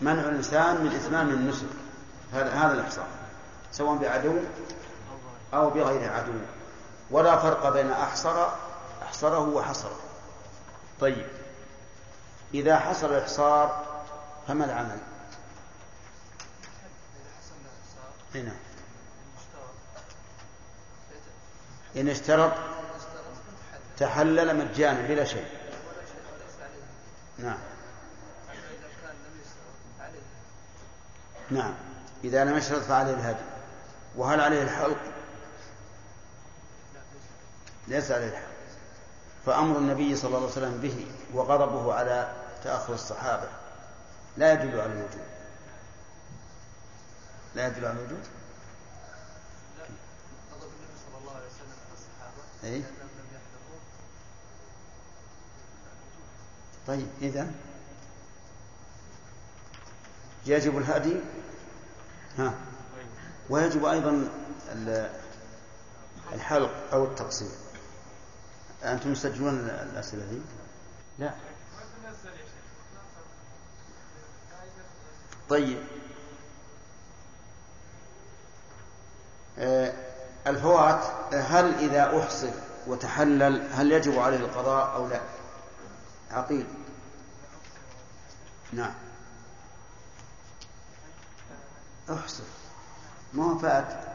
منع الإنسان من إتمام النسك. هذا هذا الإحصار سواء بعدو أو بغير عدو. ولا فرق بين أحصر أحصره وحصره. طيب. إذا حصل الإحصار فما العمل؟ هنا إن اشترط تحلل مجانا بلا شيء. نعم. نعم. إذا لم يشترط فعليه الهدي. وهل عليه الحلق؟ ليس عليه الحلق. فأمر النبي صلى الله عليه وسلم به وغضبه على تأخر الصحابة. لا يدل على الوجوب لا يدل على الوجوب أي؟ طيب إذا يجب الهدي. ها. ويجب أيضا الحلق أو التقصير. أنتم تسجلون الأسئلة دي؟ لا. طيب. آه، الفوات هل إذا أحصر وتحلل هل يجب عليه القضاء أو لا؟ عقيل. نعم. احصر. ما فات.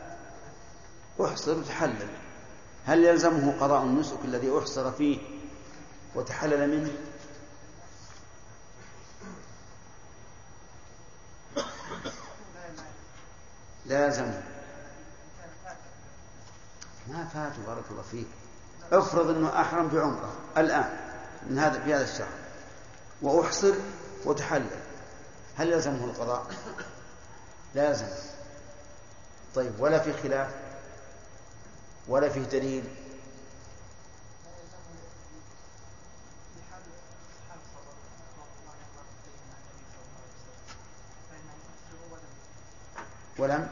احصر وتحلل هل يلزمه قضاء النسك الذي احصر فيه وتحلل منه؟ لازم ما فات بارك الله فيك. افرض انه احرم بعمره الان من هذا في هذا الشهر. واحصر وتحلل. هل يلزمه القضاء؟ لازم طيب ولا في خلاف ولا فيه دليل. ولم؟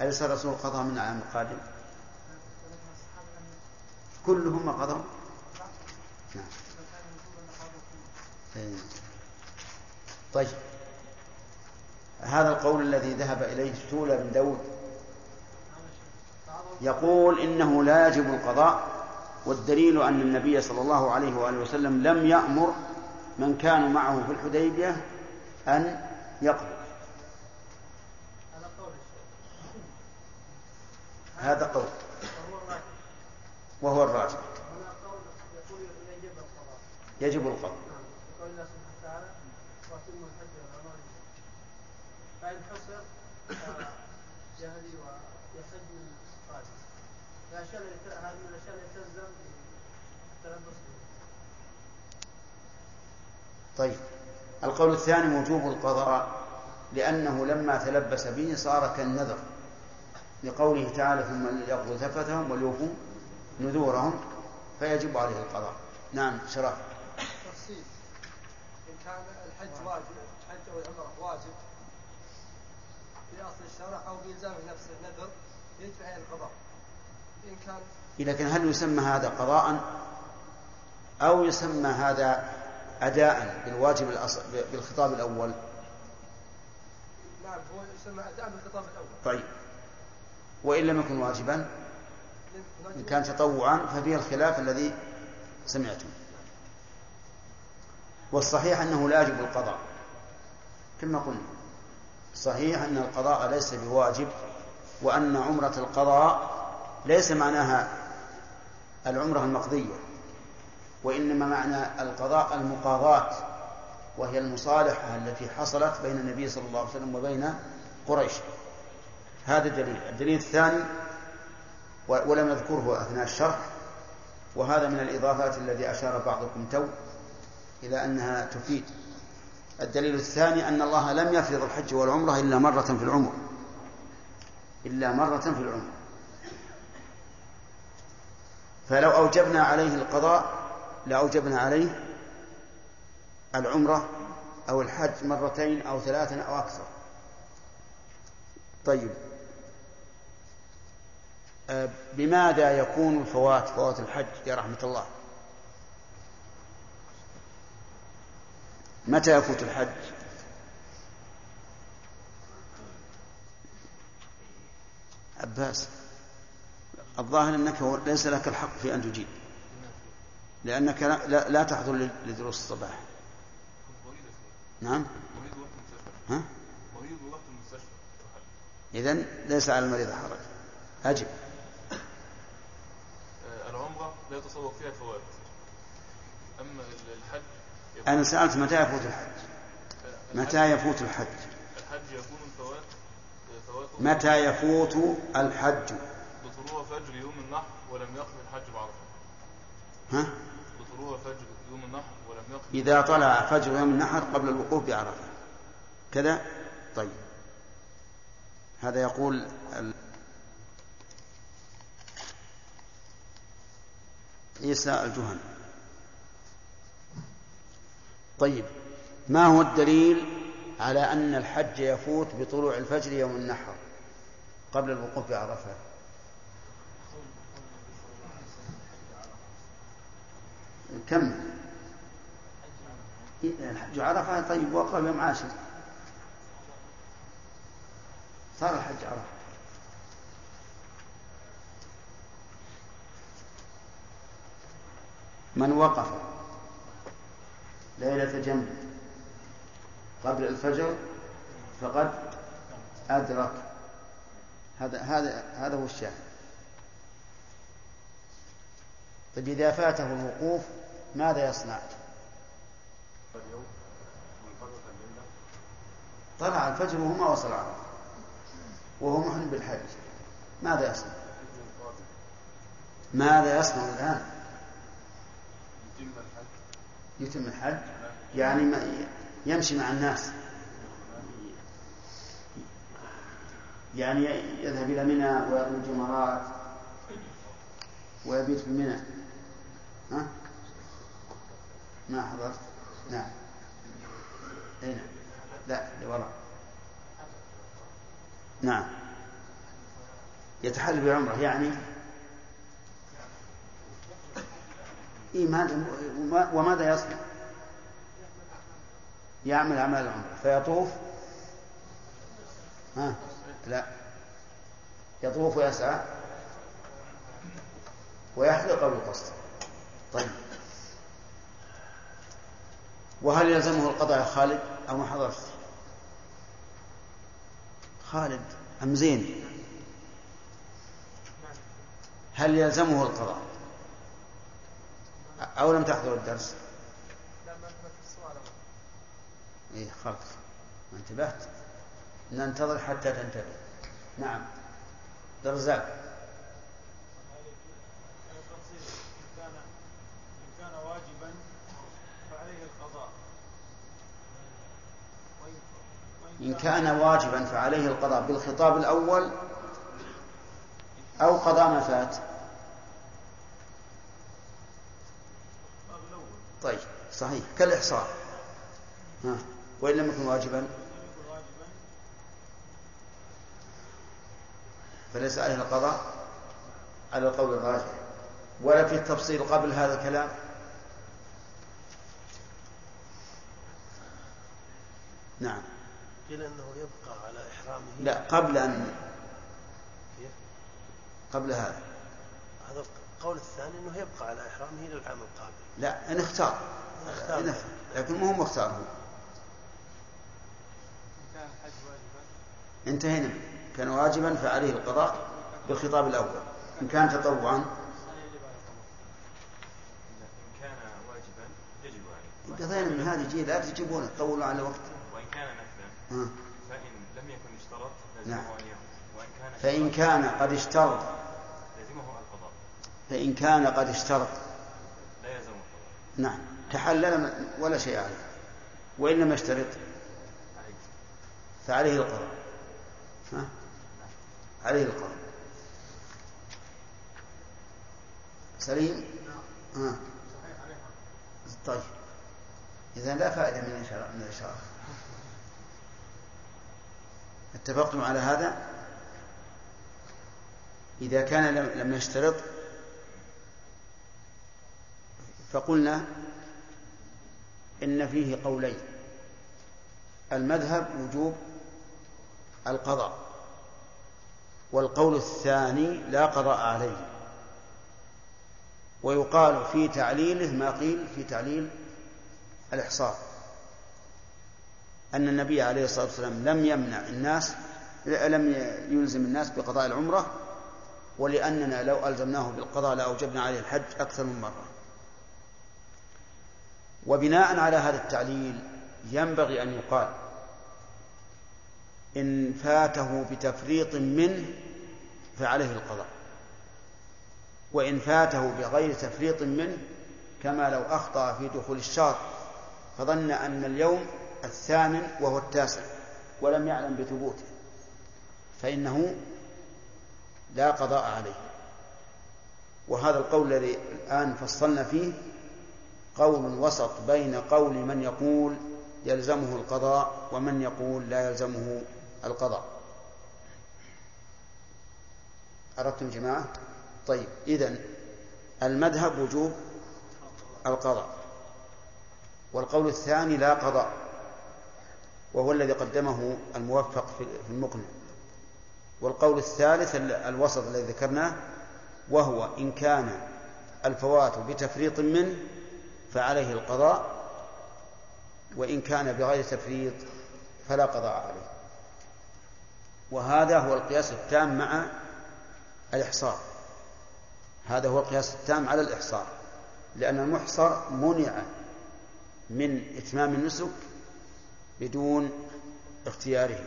أليس الرسول قضى من العام القادم؟ كلهم قضوا نعم. طيب. هذا القول الذي ذهب إليه سولة بن داود. يقول إنه لا يجب القضاء والدليل أن النبي صلى الله عليه وآله وسلم لم يأمر من كانوا معه في الحديبية أن يقضوا هذا قول. وهو الراجح. يجب القضاء. فإن حصر يهدي ويحج من الأشياء هذه من الأشياء التي تلزم بالتلبس طيب. القول الثاني وجوب القضاء لأنه لما تلبس به صار كالنذر. لقوله تعالى ثم يقضوا ثفتهم وليوفوا نذورهم فيجب عليه القضاء. نعم شرف تفصيل إن كان الحج واجب الحج أو العمرة الشرع أو بإلزام نفسه نذر يجب عليه القضاء. إن كان لكن هل يسمى هذا قضاء أو يسمى هذا أداء بالواجب الأصل بالخطاب الأول؟ نعم هو يسمى أداء بالخطاب الأول. طيب. وإن لم يكن واجبا. إن كان تطوعا ففيه الخلاف الذي سمعتم. والصحيح أنه لا يجب القضاء كما قلنا. صحيح أن القضاء ليس بواجب وأن عمرة القضاء ليس معناها العمرة المقضية وإنما معنى القضاء المقاضاة وهي المصالحة التي حصلت بين النبي صلى الله عليه وسلم وبين قريش. هذا الدليل الدليل الثاني ولم نذكره أثناء الشرح وهذا من الإضافات الذي أشار بعضكم تو إلى أنها تفيد. الدليل الثاني أن الله لم يفرض الحج والعمرة إلا مرة في العمر. إلا مرة في العمر. فلو أوجبنا عليه القضاء لأوجبنا عليه العمرة أو الحج مرتين أو ثلاثا أو أكثر. طيب. آه، بماذا يكون الفوات فوات الحج يا رحمة الله؟ متى يفوت الحج؟ عباس الظاهر أنك ليس لك الحق في أن تجيب لأنك لا, تحضر لدروس الصباح. نعم؟ ها؟ إذا ليس على المريض حرج. أجب. العمرة لا يتصور فيها الفوات أما الحج أنا سألت متى يفوت الحج؟ متى يفوت الحج؟ الحج يكون فوات متى يفوت الحج؟ بطلوع فجر يوم النحر ولم يقف الحج بعرفة. ها؟ بطلوع فجر يوم النحر ولم يقف إذا طلع فجر يوم النحر قبل الوقوف بعرفة. كذا؟ طيب. هذا يقول ال... عيسى الجهني طيب ما هو الدليل على أن الحج يفوت بطلوع الفجر يوم النحر قبل الوقوف بعرفة كم؟ الحج عرفة طيب وقف يوم عاشر. صار الحج عرفة. من وقف؟ ليلة جنب قبل الفجر فقد أدرك هذا هذا هذا هو الشاهد طيب إذا فاته الوقوف ماذا يصنع؟ طلع الفجر وهو ما وصل عرفة وهو محرم بالحج ماذا يصنع؟ ماذا يصنع الآن؟ يتم الحج يعني يمشي مع الناس يعني يذهب إلى منى ويرمي الجمرات ويبيت في منى ها؟ ما حضرت؟ نعم أين؟ نعم. لا لوراء نعم يتحلل بعمرة يعني إيمان وماذا يصنع؟ يعمل أعمال العمرة فيطوف؟ ها؟ لا. يطوف ويسعى؟ ويحلق يقصر. طيب. وهل يلزمه القضاء يا خالد؟ أو ما حضرت؟ خالد أم زين؟ هل يلزمه القضاء؟ أو لم تحضر الدرس؟ إيه خلص ما انتبهت؟ ننتظر حتى تنتبه. نعم. درزاق. إن كان واجبا فعليه القضاء. بالخطاب الأول أو قضاء ما فات. طيب صحيح كالإحصاء. ها وإن لم يكن واجبا؟ فليس عليه القضاء على القول الراجح. ولا في التفصيل قبل هذا الكلام؟ نعم. قيل أنه يبقى على إحرامه؟ لا قبل أن كيف؟ قبل هذا هذا. القول الثاني إنه يبقى على إحرامه إلى العام القابل لا ان أختار. أختار. إن اختار. لكن مو هو مختار هو. كان الحج واجبا انتهينا. كان واجبا فعليه القضاء بالخطاب الأول. إن كان تطوعا. إن كان واجبا يجب عليه. انتهينا من هذه جيل لا تجيبونه تطولوا على الوقت وإن كان نفلا. فإن لم يكن اشترط نعم. وإن كان اشترط كان قد اشترط. فإن كان قد اشترط. لا القضاء نعم. تحلل ولا شيء عليه. وإن لم يشترط عليه. فعليه القضاء؟ عليه القضاء سليم؟ ها. طيب. إذا لا فائدة من الإشارة من الإشارة. اتفقتم على هذا؟ إذا كان لم يشترط فقلنا إن فيه قولين. المذهب وجوب القضاء والقول الثاني لا قضاء عليه. ويقال في تعليله ما قيل في تعليل الإحصار أن النبي عليه الصلاة والسلام لم يمنع الناس لم يلزم الناس بقضاء العمرة ولأننا لو ألزمناه بالقضاء لأوجبنا عليه الحج أكثر من مرة. وبناء على هذا التعليل ينبغي أن يقال إن فاته بتفريط منه فعليه القضاء وإن فاته بغير تفريط منه كما لو أخطأ في دخول الشهر فظن أن اليوم الثامن وهو التاسع ولم يعلم بثبوته فإنه لا قضاء عليه. وهذا القول الذي الآن فصلنا فيه قول وسط بين قول من يقول يلزمه القضاء ومن يقول لا يلزمه القضاء. أردتم جماعة؟ طيب إذن المذهب وجوب القضاء والقول الثاني لا قضاء وهو الذي قدمه الموفق في المقنع. والقول الثالث الوسط الذي ذكرناه وهو إن كان الفوات بتفريط منه فعليه القضاء وإن كان بغير تفريط فلا قضاء عليه. وهذا هو القياس التام مع الإحصار. هذا هو القياس التام على الإحصار. لأن المحصر منع من إتمام النسك بدون اختياره.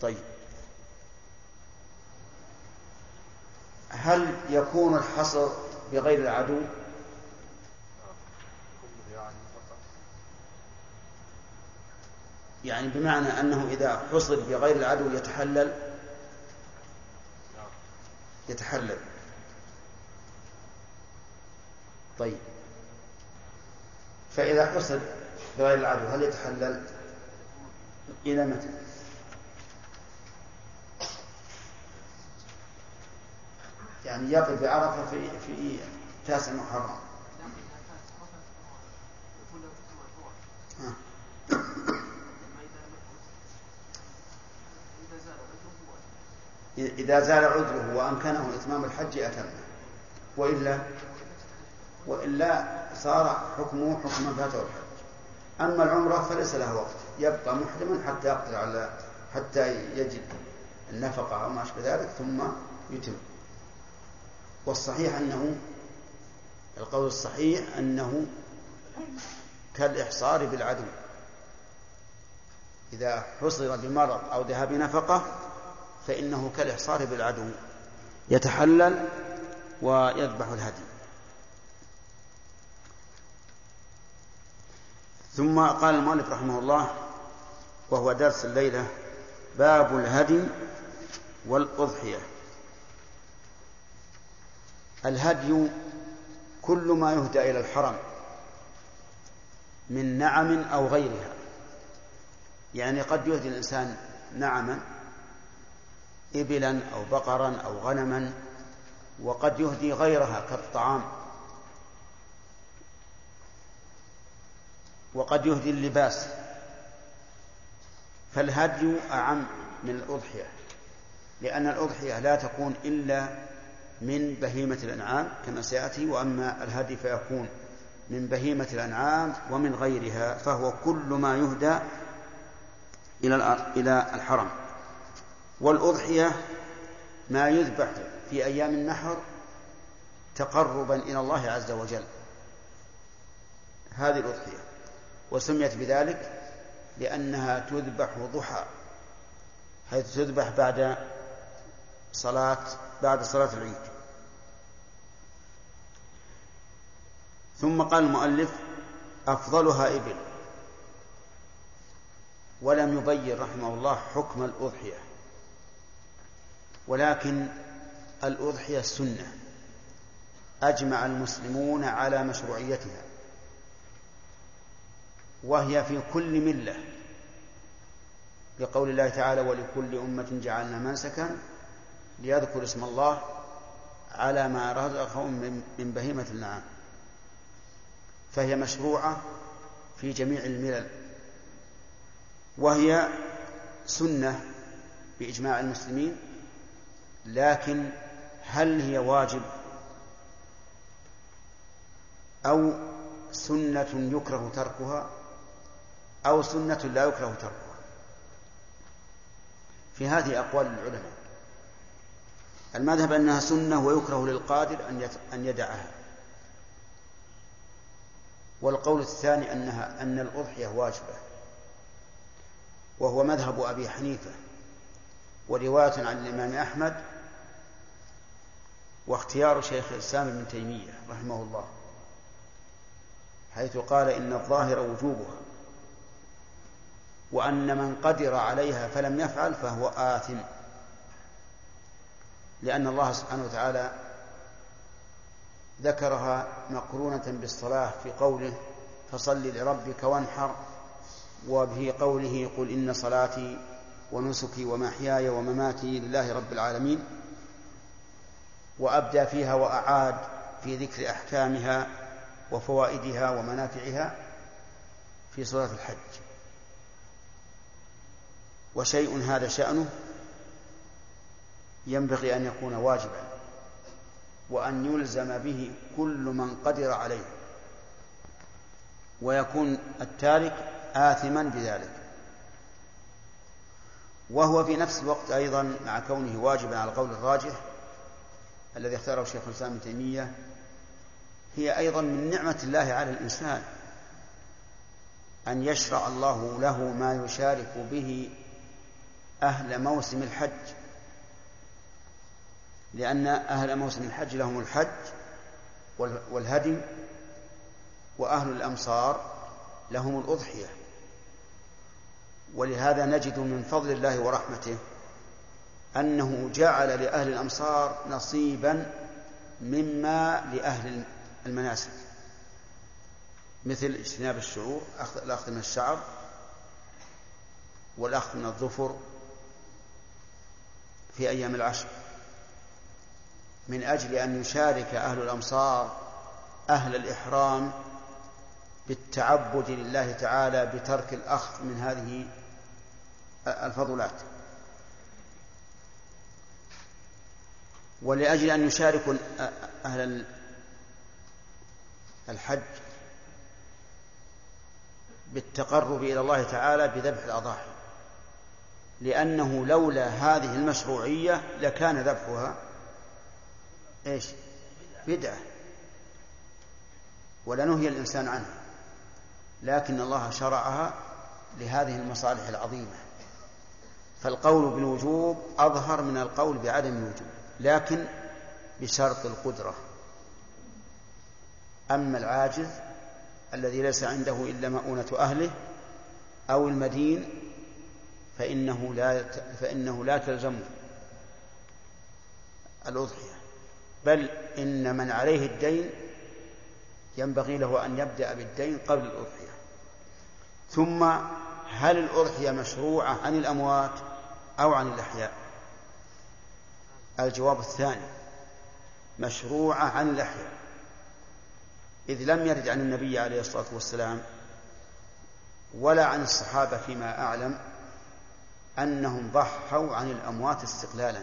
طيب. هل يكون الحصر بغير العدو؟ يعني بمعنى أنه إذا حصر بغير العدو يتحلل؟ يتحلل. طيب. فإذا حصر بغير العدو هل يتحلل؟ إلى متى؟ يعني يقف بعرفة في في تاسع محرم. ها. إذا زال عذره وأمكنه إتمام الحج أتمه. وإلا وإلا صار حكمه حكم من فاته الحج. أما العمرة فليس لها وقت. يبقى محرما حتى يقدر على حتى يجد النفقة أو ما أشبه ذلك ثم يتم. والصحيح أنه القول الصحيح أنه كالإحصار بالعدو إذا حصر بمرض أو ذهاب نفقة فإنه كالإحصار بالعدو يتحلل ويذبح الهدي. ثم قال المؤلف رحمه الله وهو درس الليلة باب الهدي والأضحية. الهدي كل ما يهدى إلى الحرم من نعم أو غيرها. يعني قد يهدي الإنسان نعما إبلا أو بقرا أو غنما وقد يهدي غيرها كالطعام. وقد يهدي اللباس. فالهدي أعم من الأضحية لأن الأضحية لا تكون إلا من بهيمة الأنعام كما سيأتي وأما الهدي فيكون من بهيمة الأنعام ومن غيرها فهو كل ما يهدى إلى الحرم. والأضحية ما يذبح في أيام النحر تقربا إلى الله عز وجل. هذه الأضحية. وسميت بذلك لأنها تذبح ضحى حيث تذبح بعد صلاة بعد صلاة العيد. ثم قال المؤلف أفضلها إبل. ولم يبين رحمه الله حكم الأضحية. ولكن الأضحية سنة أجمع المسلمون على مشروعيتها وهي في كل ملة. لقول الله تعالى ولكل أمة جعلنا منسكا ليذكر اسم الله على ما رزقهم من بهيمة النعام. فهي مشروعة في جميع الملل وهي سنة بإجماع المسلمين. لكن هل هي واجب أو سنة يكره تركها أو سنة لا يكره تركها؟ في هذه أقوال العلماء المذهب أنها سنة ويكره للقادر أن يدعها. والقول الثاني أنها أن الأضحية واجبة وهو مذهب أبي حنيفة ورواية عن الإمام أحمد واختيار شيخ الإسلام ابن تيمية رحمه الله حيث قال إن الظاهر وجوبها وأن من قدر عليها فلم يفعل فهو آثم لأن الله سبحانه وتعالى ذكرها مقرونة بالصلاة في قوله فصل لربك وانحر وفي قوله قل إن صلاتي ونسكي ومحياي ومماتي لله رب العالمين وأبدى فيها وأعاد في ذكر أحكامها وفوائدها ومنافعها في سورة الحج. وشيء هذا شأنه ينبغي أن يكون واجبا وأن يلزم به كل من قدر عليه ويكون التارك آثما بذلك. وهو في نفس الوقت أيضا مع كونه واجبا على القول الراجح الذي اختاره شيخ الإسلام ابن تيمية هي أيضا من نعمة الله على الإنسان أن يشرع الله له ما يشارك به أهل موسم الحج. لأن أهل موسم الحج لهم الحج والهدي وأهل الأمصار لهم الأضحية. ولهذا نجد من فضل الله ورحمته أنه جعل لأهل الأمصار نصيبا مما لأهل المناسك. مثل اجتناب الشعور الأخذ من الشعر والأخذ من الظفر في أيام العشر. من أجل أن يشارك أهل الأمصار أهل الإحرام بالتعبد لله تعالى بترك الأخذ من هذه الفضلات. ولأجل أن يشاركوا أهل الحج بالتقرب إلى الله تعالى بذبح الأضاحي. لأنه لولا هذه المشروعية لكان ذبحها إيش؟ بدعة. ولنهي الإنسان عنها. لكن الله شرعها لهذه المصالح العظيمة. فالقول بالوجوب أظهر من القول بعدم الوجوب. لكن بشرط القدرة. أما العاجز الذي ليس عنده إلا مؤونة أهله أو المدين فإنه لا فإنه لا تلزمه الأضحية. بل إن من عليه الدين ينبغي له أن يبدأ بالدين قبل الأضحية. ثم هل الأضحية مشروعة عن الأموات أو عن الأحياء؟ الجواب الثاني مشروعة عن الأحياء إذ لم يرد عن النبي عليه الصلاة والسلام ولا عن الصحابة فيما أعلم أنهم ضحوا عن الأموات استقلالا.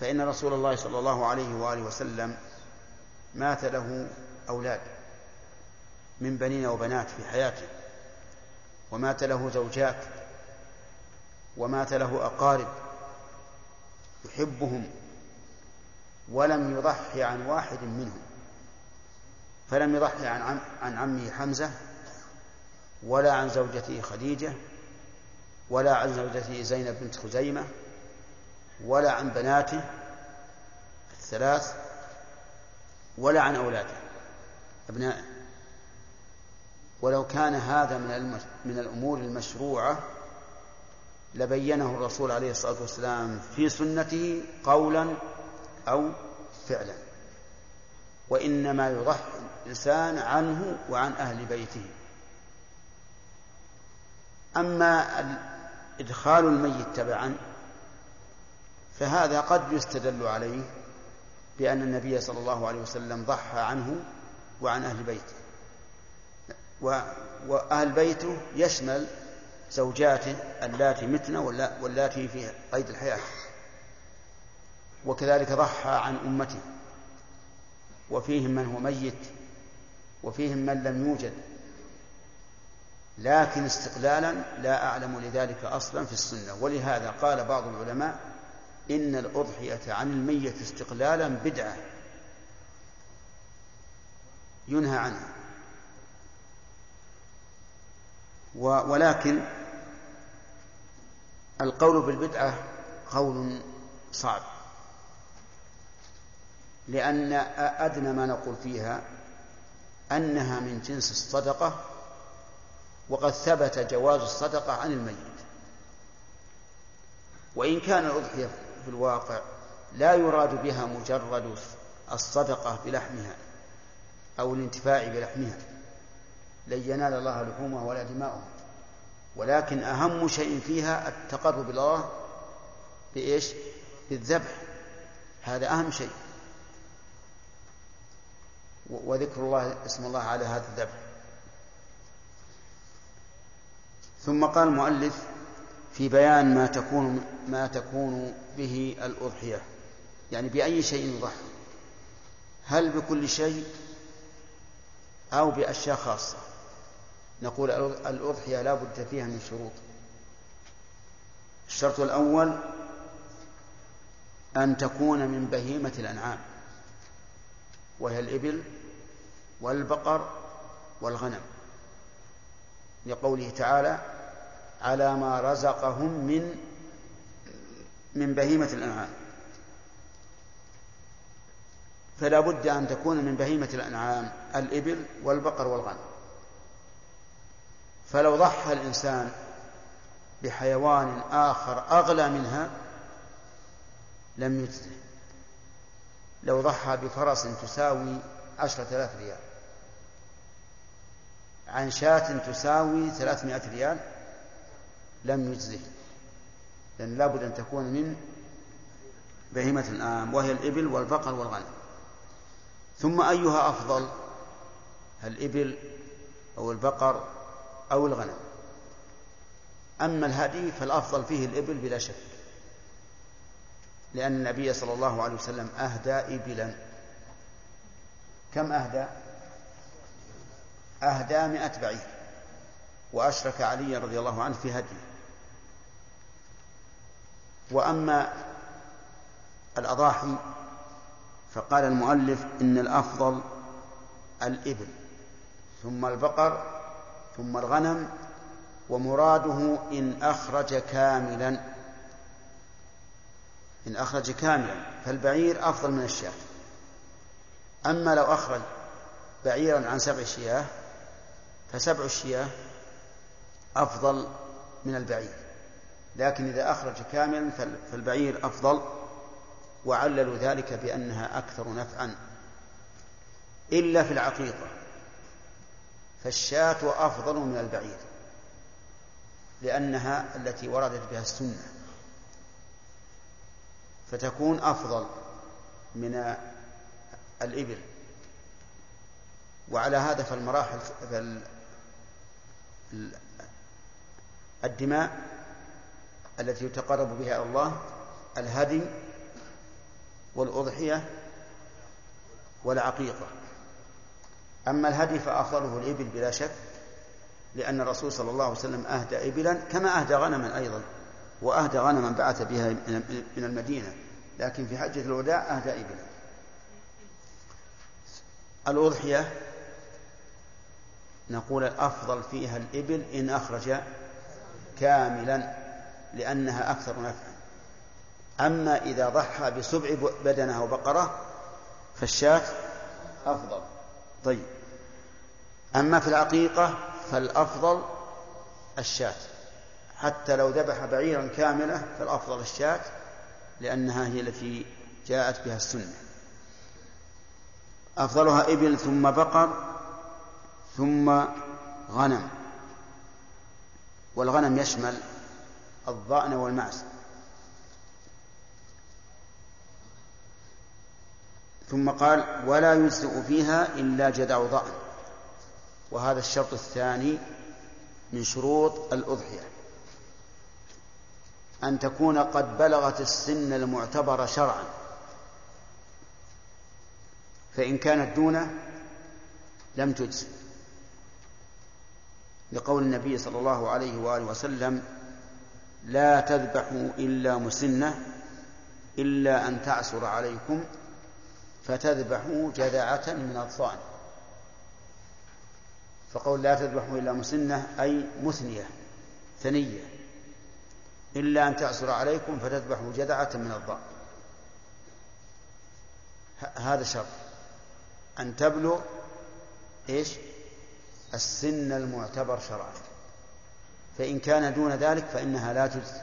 فإن رسول الله صلى الله عليه وآله وسلم مات له أولاد من بنين وبنات في حياته ومات له زوجات ومات له أقارب يحبهم ولم يضحي عن واحد منهم فلم يضحي عن عم عن عمه حمزة ولا عن زوجته خديجة ولا عن زوجته زينب بنت خزيمة ولا عن بناته الثلاث ولا عن أولاده. أبنائه ولو كان هذا من من الأمور المشروعة لبينه الرسول عليه الصلاة والسلام في سنته قولا أو فعلا. وإنما يضحي الإنسان عنه وعن أهل بيته. أما إدخال الميت تبعا فهذا قد يستدل عليه بأن النبي صلى الله عليه وسلم ضحى عنه وعن أهل بيته. وأهل بيته يشمل زوجاته اللاتي متن واللاتي في قيد الحياة. وكذلك ضحى عن أمته وفيهم من هو ميت. وفيهم من لم يوجد. لكن استقلالا لا أعلم لذلك أصلا في السنة. ولهذا قال بعض العلماء إن الأضحية عن الميت استقلالا بدعة. ينهى عنها. ولكن القول بالبدعة قول صعب. لأن أدنى ما نقول فيها أنها من جنس الصدقة وقد ثبت جواز الصدقة عن الميت. وإن كان الأضحية في الواقع لا يراد بها مجرد الصدقة بلحمها أو الانتفاع بلحمها. لن ينال الله لحومها ولا دماؤها ولكن أهم شيء فيها التقرب إلى الله بإيش؟ بالذبح. هذا أهم شيء. وذكر الله اسم الله على هذا الذبح. ثم قال المؤلف في بيان ما تكون ما تكون به الأضحية. يعني بأي شيء يضحى هل بكل شيء أو بأشياء خاصة؟ نقول الأضحية لا بد فيها من شروط. الشرط الأول أن تكون من بهيمة الأنعام وهي الإبل والبقر والغنم لقوله تعالى على ما رزقهم من من بهيمة الأنعام. فلا بد أن تكون من بهيمة الأنعام الإبل والبقر والغنم. فلو ضحى الإنسان بحيوان آخر أغلى منها لم يجزه. لو ضحى بفرس تساوي عشرة آلاف ريال. عن شاة تساوي ثلاثمائة ريال لم يجزه. لأن لابد أن تكون من بهيمة الآن وهي الإبل والبقر والغنم. ثم أيها أفضل الإبل أو البقر أو الغنم. أما الهدي فالأفضل فيه الإبل بلا شك. لأن النبي صلى الله عليه وسلم أهدى إبلا. كم أهدى؟ أهدى مئة بعير. وأشرك علي رضي الله عنه في هديه. وأما الأضاحي فقال المؤلف إن الأفضل الإبل ثم البقر ثم الغنم ومراده إن أخرج كاملا. إن أخرج كاملا فالبعير أفضل من الشاة. أما لو أخرج بعيرا عن سبع شياه فسبع الشياه أفضل من البعير. لكن إذا أخرج كاملا فالبعير أفضل. وعللوا ذلك بأنها أكثر نفعا. إلا في العقيقة. فالشاة أفضل من البعير لأنها التي وردت بها السنة فتكون أفضل من الإبل. وعلى هذا فالمراحل الدماء التي يتقرب بها إلى الله الهدي والأضحية والعقيقة. أما الهدي فأفضله الإبل بلا شك لأن الرسول صلى الله عليه وسلم أهدى إبلا كما أهدى غنما أيضا وأهدى غنما بعث بها من المدينة لكن في حجة الوداع أهدى إبلا. الأضحية نقول الأفضل فيها الإبل إن أخرج كاملا لأنها أكثر نفعا. أما إذا ضحى بسبع بدنة أو بقرة فالشاة أفضل. طيب. أما في العقيقة فالأفضل الشاة. حتى لو ذبح بعيرا كاملة فالأفضل الشاة لأنها هي التي جاءت بها السنة. أفضلها إبل ثم بقر ثم غنم. والغنم يشمل الضأن والمعز. ثم قال ولا يجزئ فيها إلا جدع ضأن. وهذا الشرط الثاني من شروط الأضحية. أن تكون قد بلغت السن المعتبر شرعا. فإن كانت دونه لم تجزئ لقول النبي صلى الله عليه وآله وسلم لا تذبحوا إلا مسنة إلا أن تعسر عليكم فتذبحوا جذعة من الضأن. فقول لا تذبحوا إلا مسنة أي مثنية ثنية. إلا أن تعسر عليكم فتذبحوا جذعة من الضأن هذا شرط. أن تبلغ إيش؟ السن المعتبر شرعا. فإن كان دون ذلك فإنها لا تجزي.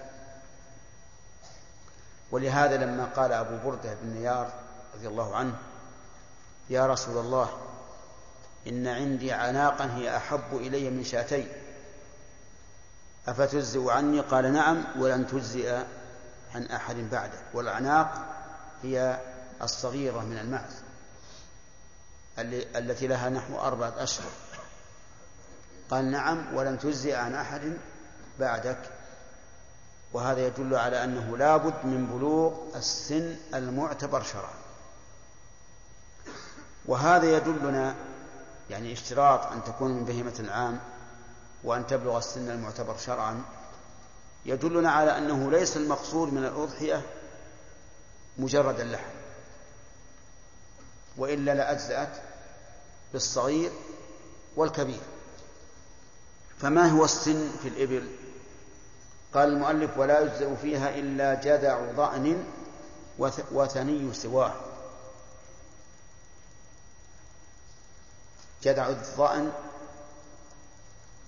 ولهذا لما قال أبو بردة بن نيار رضي الله عنه يا رسول الله إن عندي عناقا هي أحب إلي من شاتين. أفتجزئ عني؟ قال نعم ولن تجزئ عن أحد بعدك والأعناق هي الصغيرة من المعز التي لها نحو أربعة أشهر. قال نعم ولن تجزئ عن أحد بعدك. وهذا يدل على أنه لابد من بلوغ السن المعتبر شرعا. وهذا يدلنا يعني اشتراط أن تكون من بهيمة العام وأن تبلغ السن المعتبر شرعا يدلنا على أنه ليس المقصود من الأضحية مجرد اللحم وإلا لأجزأت بالصغير والكبير. فما هو السن في الإبل؟ قال المؤلف ولا يجزأ فيها إلا جدع ضأن وثني سواه. جدع الضأن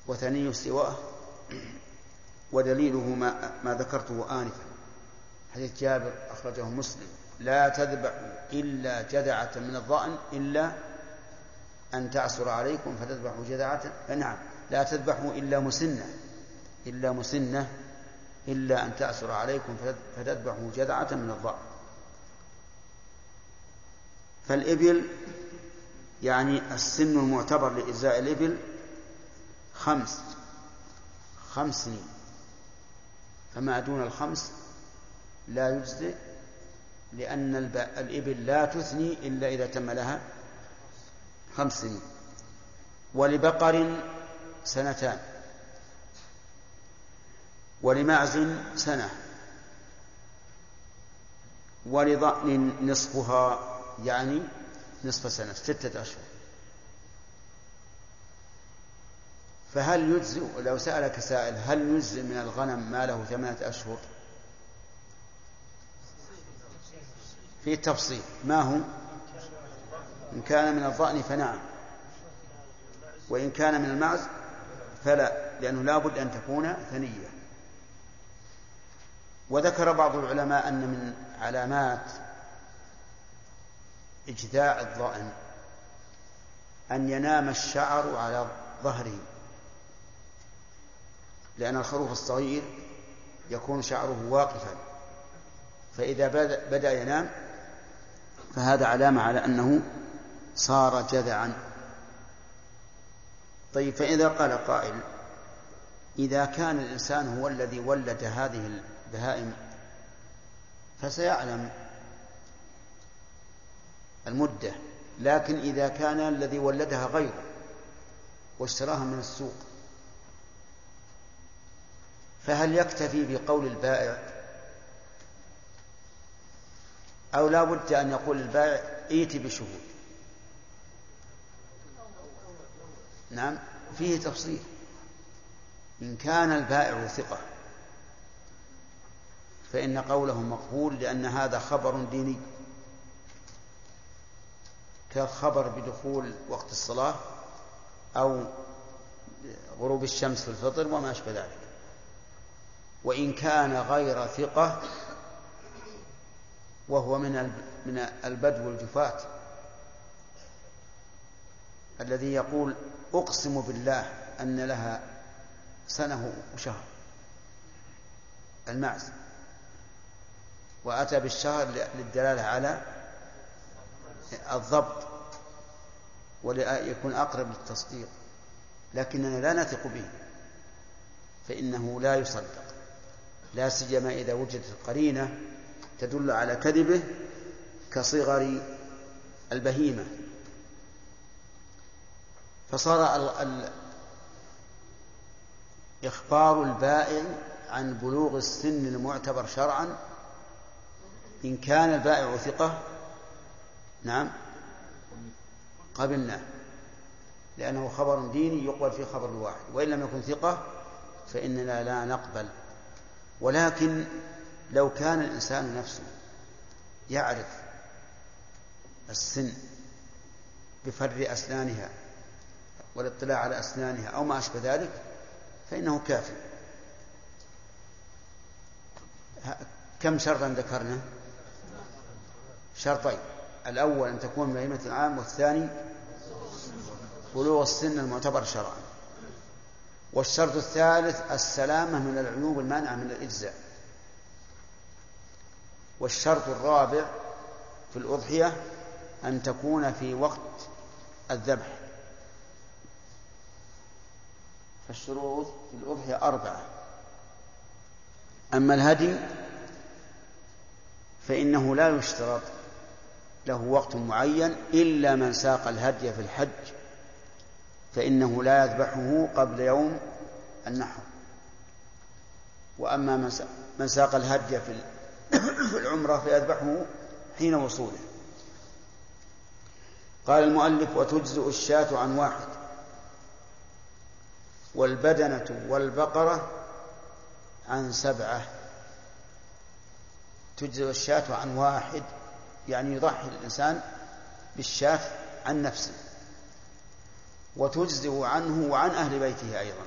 وثني سواه ودليله ما, ما ذكرته آنفا. حديث جابر أخرجه مسلم. لا تذبح إلا جدعة من الضأن إلا أن تعسر عليكم فتذبحوا جدعة. نعم لا تذبحوا إلا مسنة إلا مسنة إلا أن تعسر عليكم فتذبحوا جدعة من الضأن. فالإبل يعني السن المعتبر لإجزاء الإبل خمس خمس سنين. فما دون الخمس لا يجزئ لأن الإبل لا تثني إلا إذا تم لها خمس سنين. ولبقر سنتان. ولمعز سنة. ولضأن نصفها يعني نصف سنة ستة أشهر. فهل يجزئ لو سألك سائل هل يجزئ من الغنم ما له ثمانية أشهر؟ في تفصيل ما هو؟ إن كان من الضأن فنعم. وإن كان من المعز فلا لأنه لا بد أن تكون ثنية. وذكر بعض العلماء أن من علامات إجذاع الضأن أن ينام الشعر على ظهره. لأن الخروف الصغير يكون شعره واقفا. فإذا بدأ ينام فهذا علامة على أنه صار جذعا. طيب فإذا قال قائل إذا كان الإنسان هو الذي ولد هذه البهائم فسيعلم المدة لكن إذا كان الذي ولدها غيره واشتراها من السوق فهل يكتفي بقول البائع؟ أو لا بد أن يقول البائع ائت بشهود؟ نعم فيه تفصيل. إن كان البائع ثقة فإن قوله مقبول لأن هذا خبر ديني. كخبر بدخول وقت الصلاة أو غروب الشمس في الفطر وما أشبه ذلك. وإن كان غير ثقة وهو من من البدو الجفاة الذي يقول أقسم بالله أن لها سنة وشهر المعز. وأتى بالشهر للدلالة على الضبط. وليكون أقرب للتصديق لكننا لا نثق به فإنه لا يصدق لا سيما إذا وجدت القرينة تدل على كذبه كصغر البهيمة. فصار ال ال إخبار البائع عن بلوغ السن المعتبر شرعا إن كان البائع ثقة نعم قبلناه لأنه خبر ديني يقبل في خبر الواحد وإن لم يكن ثقة فإننا لا نقبل. ولكن لو كان الإنسان نفسه يعرف السن بفر أسنانها والاطلاع على أسنانها أو ما أشبه ذلك فإنه كافي. كم شرطا ذكرنا؟ شرطين. الأول أن تكون بهيمة العام والثاني بلوغ السن المعتبر شرعا. والشرط الثالث السلامة من العيوب المانعة من الإجزاء. والشرط الرابع في الأضحية أن تكون في وقت الذبح. فالشروط في الأضحية أربعة. أما الهدي فإنه لا يشترط له وقت معين إلا من ساق الهدي في الحج فإنه لا يذبحه قبل يوم النحر. وأما من ساق الهدي في العمرة فيذبحه حين وصوله. قال المؤلف وتجزئ الشاة عن واحد والبدنة والبقرة عن سبعة. تجزئ الشاة عن واحد يعني يضحي الإنسان بالشاة عن نفسه وتجزئ عنه وعن أهل بيته أيضا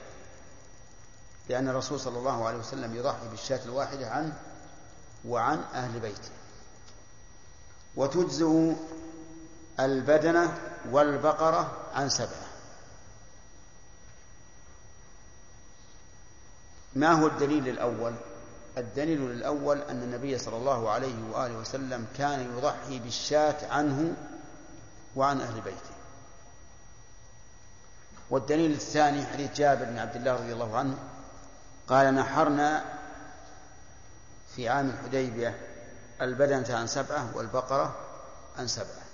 لأن الرسول صلى الله عليه وسلم يضحي بالشاة الواحدة عنه وعن أهل بيته. وتجزئ البدنة والبقرة عن سبعة. ما هو الدليل الأول؟ الدليل الأول أن النبي صلى الله عليه وآله وسلم كان يضحي بالشاة عنه وعن أهل بيته. والدليل الثاني حديث جابر بن عبد الله رضي الله عنه قال نحرنا في عام الحديبية البدنة عن سبعة والبقرة عن سبعة.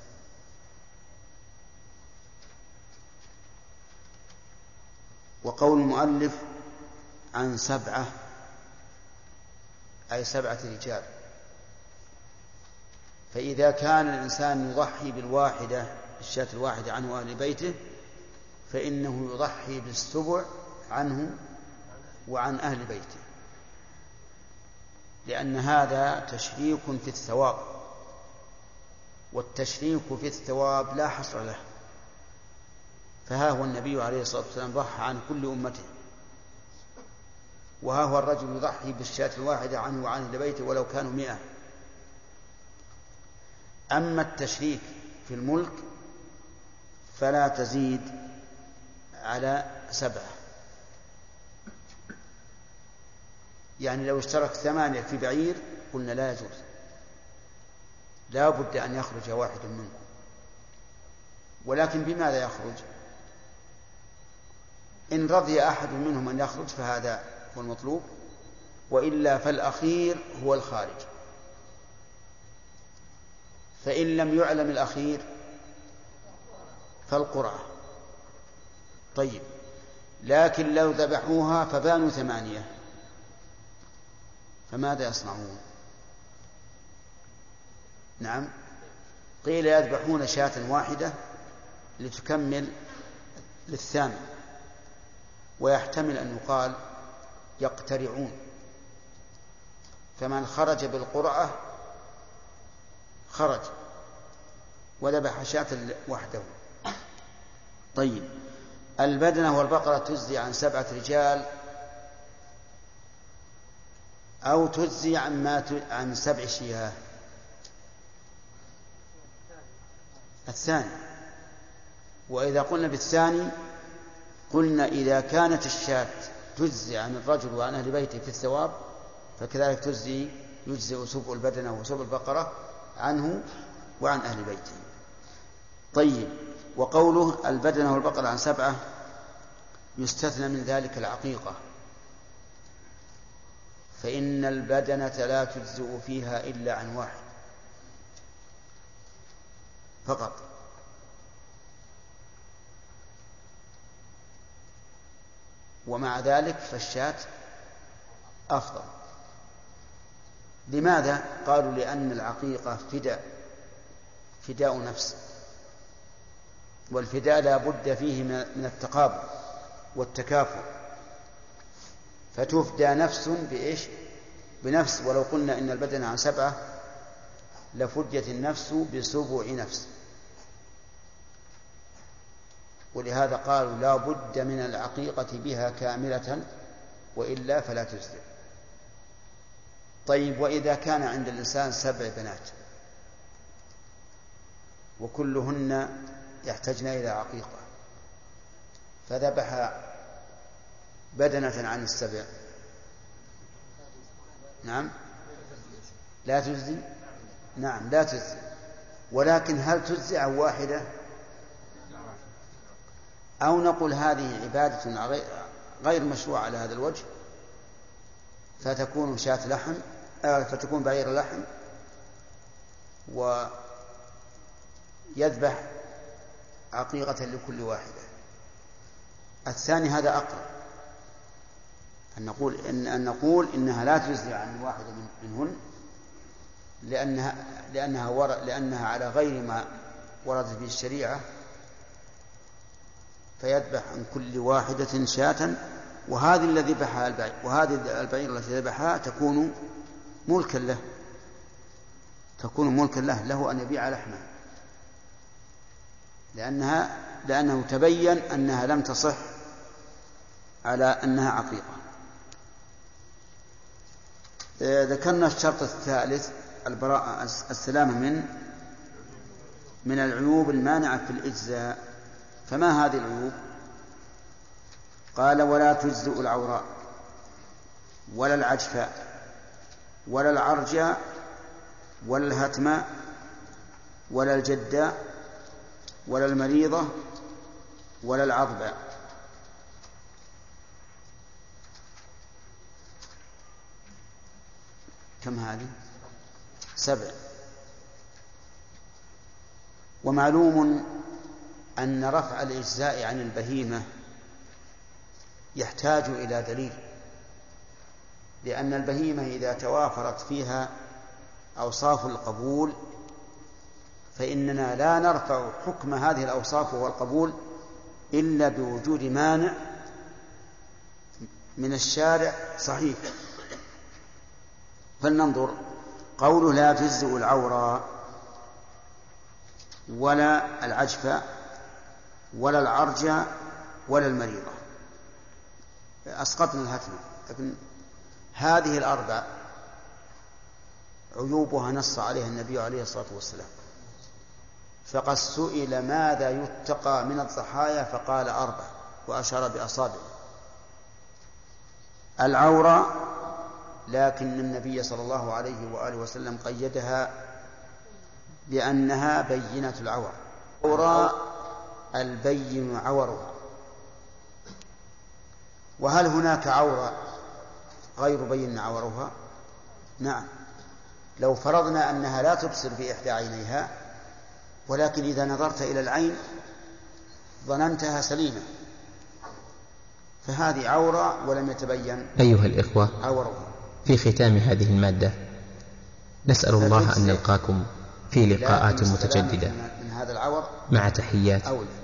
وقول المؤلف عن سبعة أي سبعة رجال. فإذا كان الإنسان يضحي بالواحدة الشاة الواحدة عنه أهل بيته فإنه يضحي بالسبع عنه وعن أهل بيته. لأن هذا تشريك في الثواب. والتشريك في الثواب لا حصر له. فها هو النبي عليه الصلاة والسلام ضحى عن كل أمته. وها هو الرجل يضحي بالشاة الواحدة عنه وعن أهل بيته ولو كانوا مئة. أما التشريك في الملك فلا تزيد على سبعة. يعني لو اشترك ثمانية في بعير قلنا لا يجوز. لا بد أن يخرج واحد منكم. ولكن بماذا يخرج؟ إن رضي أحد منهم أن يخرج فهذا هو المطلوب وإلا فالأخير هو الخارج. فإن لم يعلم الأخير فالقرعة طيب لكن لو ذبحوها فبانوا ثمانية. فماذا يصنعون؟ نعم. قيل يذبحون شاة واحدة لتكمل للثامن ويحتمل أن يقال يقترعون. فمن خرج بالقرعة خرج وذبح شاة وحده. طيب البدنة والبقرة تجزي عن سبعة رجال أو تجزي عن ما عن سبع شياه. الثاني وإذا قلنا بالثاني قلنا إذا كانت الشاة تجزي عن الرجل وعن أهل بيته في الثواب فكذلك تجزي يجزئ سبع البدنة وسبع البقرة عنه وعن أهل بيته. طيب وقوله البدنة والبقرة عن سبعة يستثنى من ذلك العقيقة. فإن البدنة لا تجزئ فيها إلا عن واحد فقط. ومع ذلك فالشاة أفضل. لماذا؟ قالوا لأن العقيقة فداء فداء نفس. والفداء لا بد فيه من التقابل والتكافؤ فتفدى نفس بإيش؟ بنفس. ولو قلنا إن البدن عن سبعة لفديت النفس بسبع نفس. ولهذا قالوا لا بد من العقيقة بها كاملة وإلا فلا تجزئ. طيب وإذا كان عند الإنسان سبع بنات وكلهن يحتجن إلى عقيقة فذبح بدنة عن السبع. نعم؟ لا تجزي نعم لا تجزي ولكن هل تجزي عن واحدة؟ أو نقول هذه عبادة غير مشروعة على هذا الوجه فتكون شاة لحم آه، فتكون بعير لحم ويذبح عقيقة لكل واحدة. الثاني هذا أقرب أن نقول إن أن نقول إنها لا تجزي عن واحدة منهن لأنها لأنها لأنها على غير ما وردت به الشريعة فيذبح عن كل واحدة شاة وهذه الذي ذبحها البعير وهذه البعير التي ذبحها تكون ملكا له تكون ملكا له له أن يبيع لحمه. لأنها لأنه تبين أنها لم تصح على أنها عقيقة. ذكرنا الشرط الثالث البراءة السلامة من من العيوب المانعة في الإجزاء. فما هذه العيوب؟ قال ولا تجزئ العوراء ولا العجفاء ولا العرجاء ولا الهتماء ولا الجداء ولا المريضة ولا العضباء. كم هذه؟ سبع. ومعلوم أن رفع الإجزاء عن البهيمة يحتاج إلى دليل لأن البهيمة إذا توافرت فيها أوصاف القبول فإننا لا نرفع حكم هذه الأوصاف وهو القبول إلا بوجود مانع من الشارع صحيح. فلننظر. قوله لا تجزئ العورى ولا العجف ولا العرج ولا المريضة. أسقطنا الهتم. لكن هذه الأربع عيوبها نص عليها النبي عليه الصلاة والسلام. فقد سئل ماذا يتقى من الضحايا؟ فقال أربع وأشار بأصابعه العورة لكن النبي صلى الله عليه وآله وسلم قيدها بأنها بينة العور العورة البين عورها وهل هناك عورة غير بين عورها؟ نعم. لو فرضنا أنها لا تبصر في إحدى عينيها ولكن إذا نظرت إلى العين ظننتها سليمة. فهذه عورة ولم يتبين أيها الإخوة عورها. في ختام هذه المادة نسأل الله أن نلقاكم في لقاءات متجددة. من هذا العور مع تحيات. أولى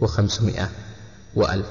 وخمسمائة وألف.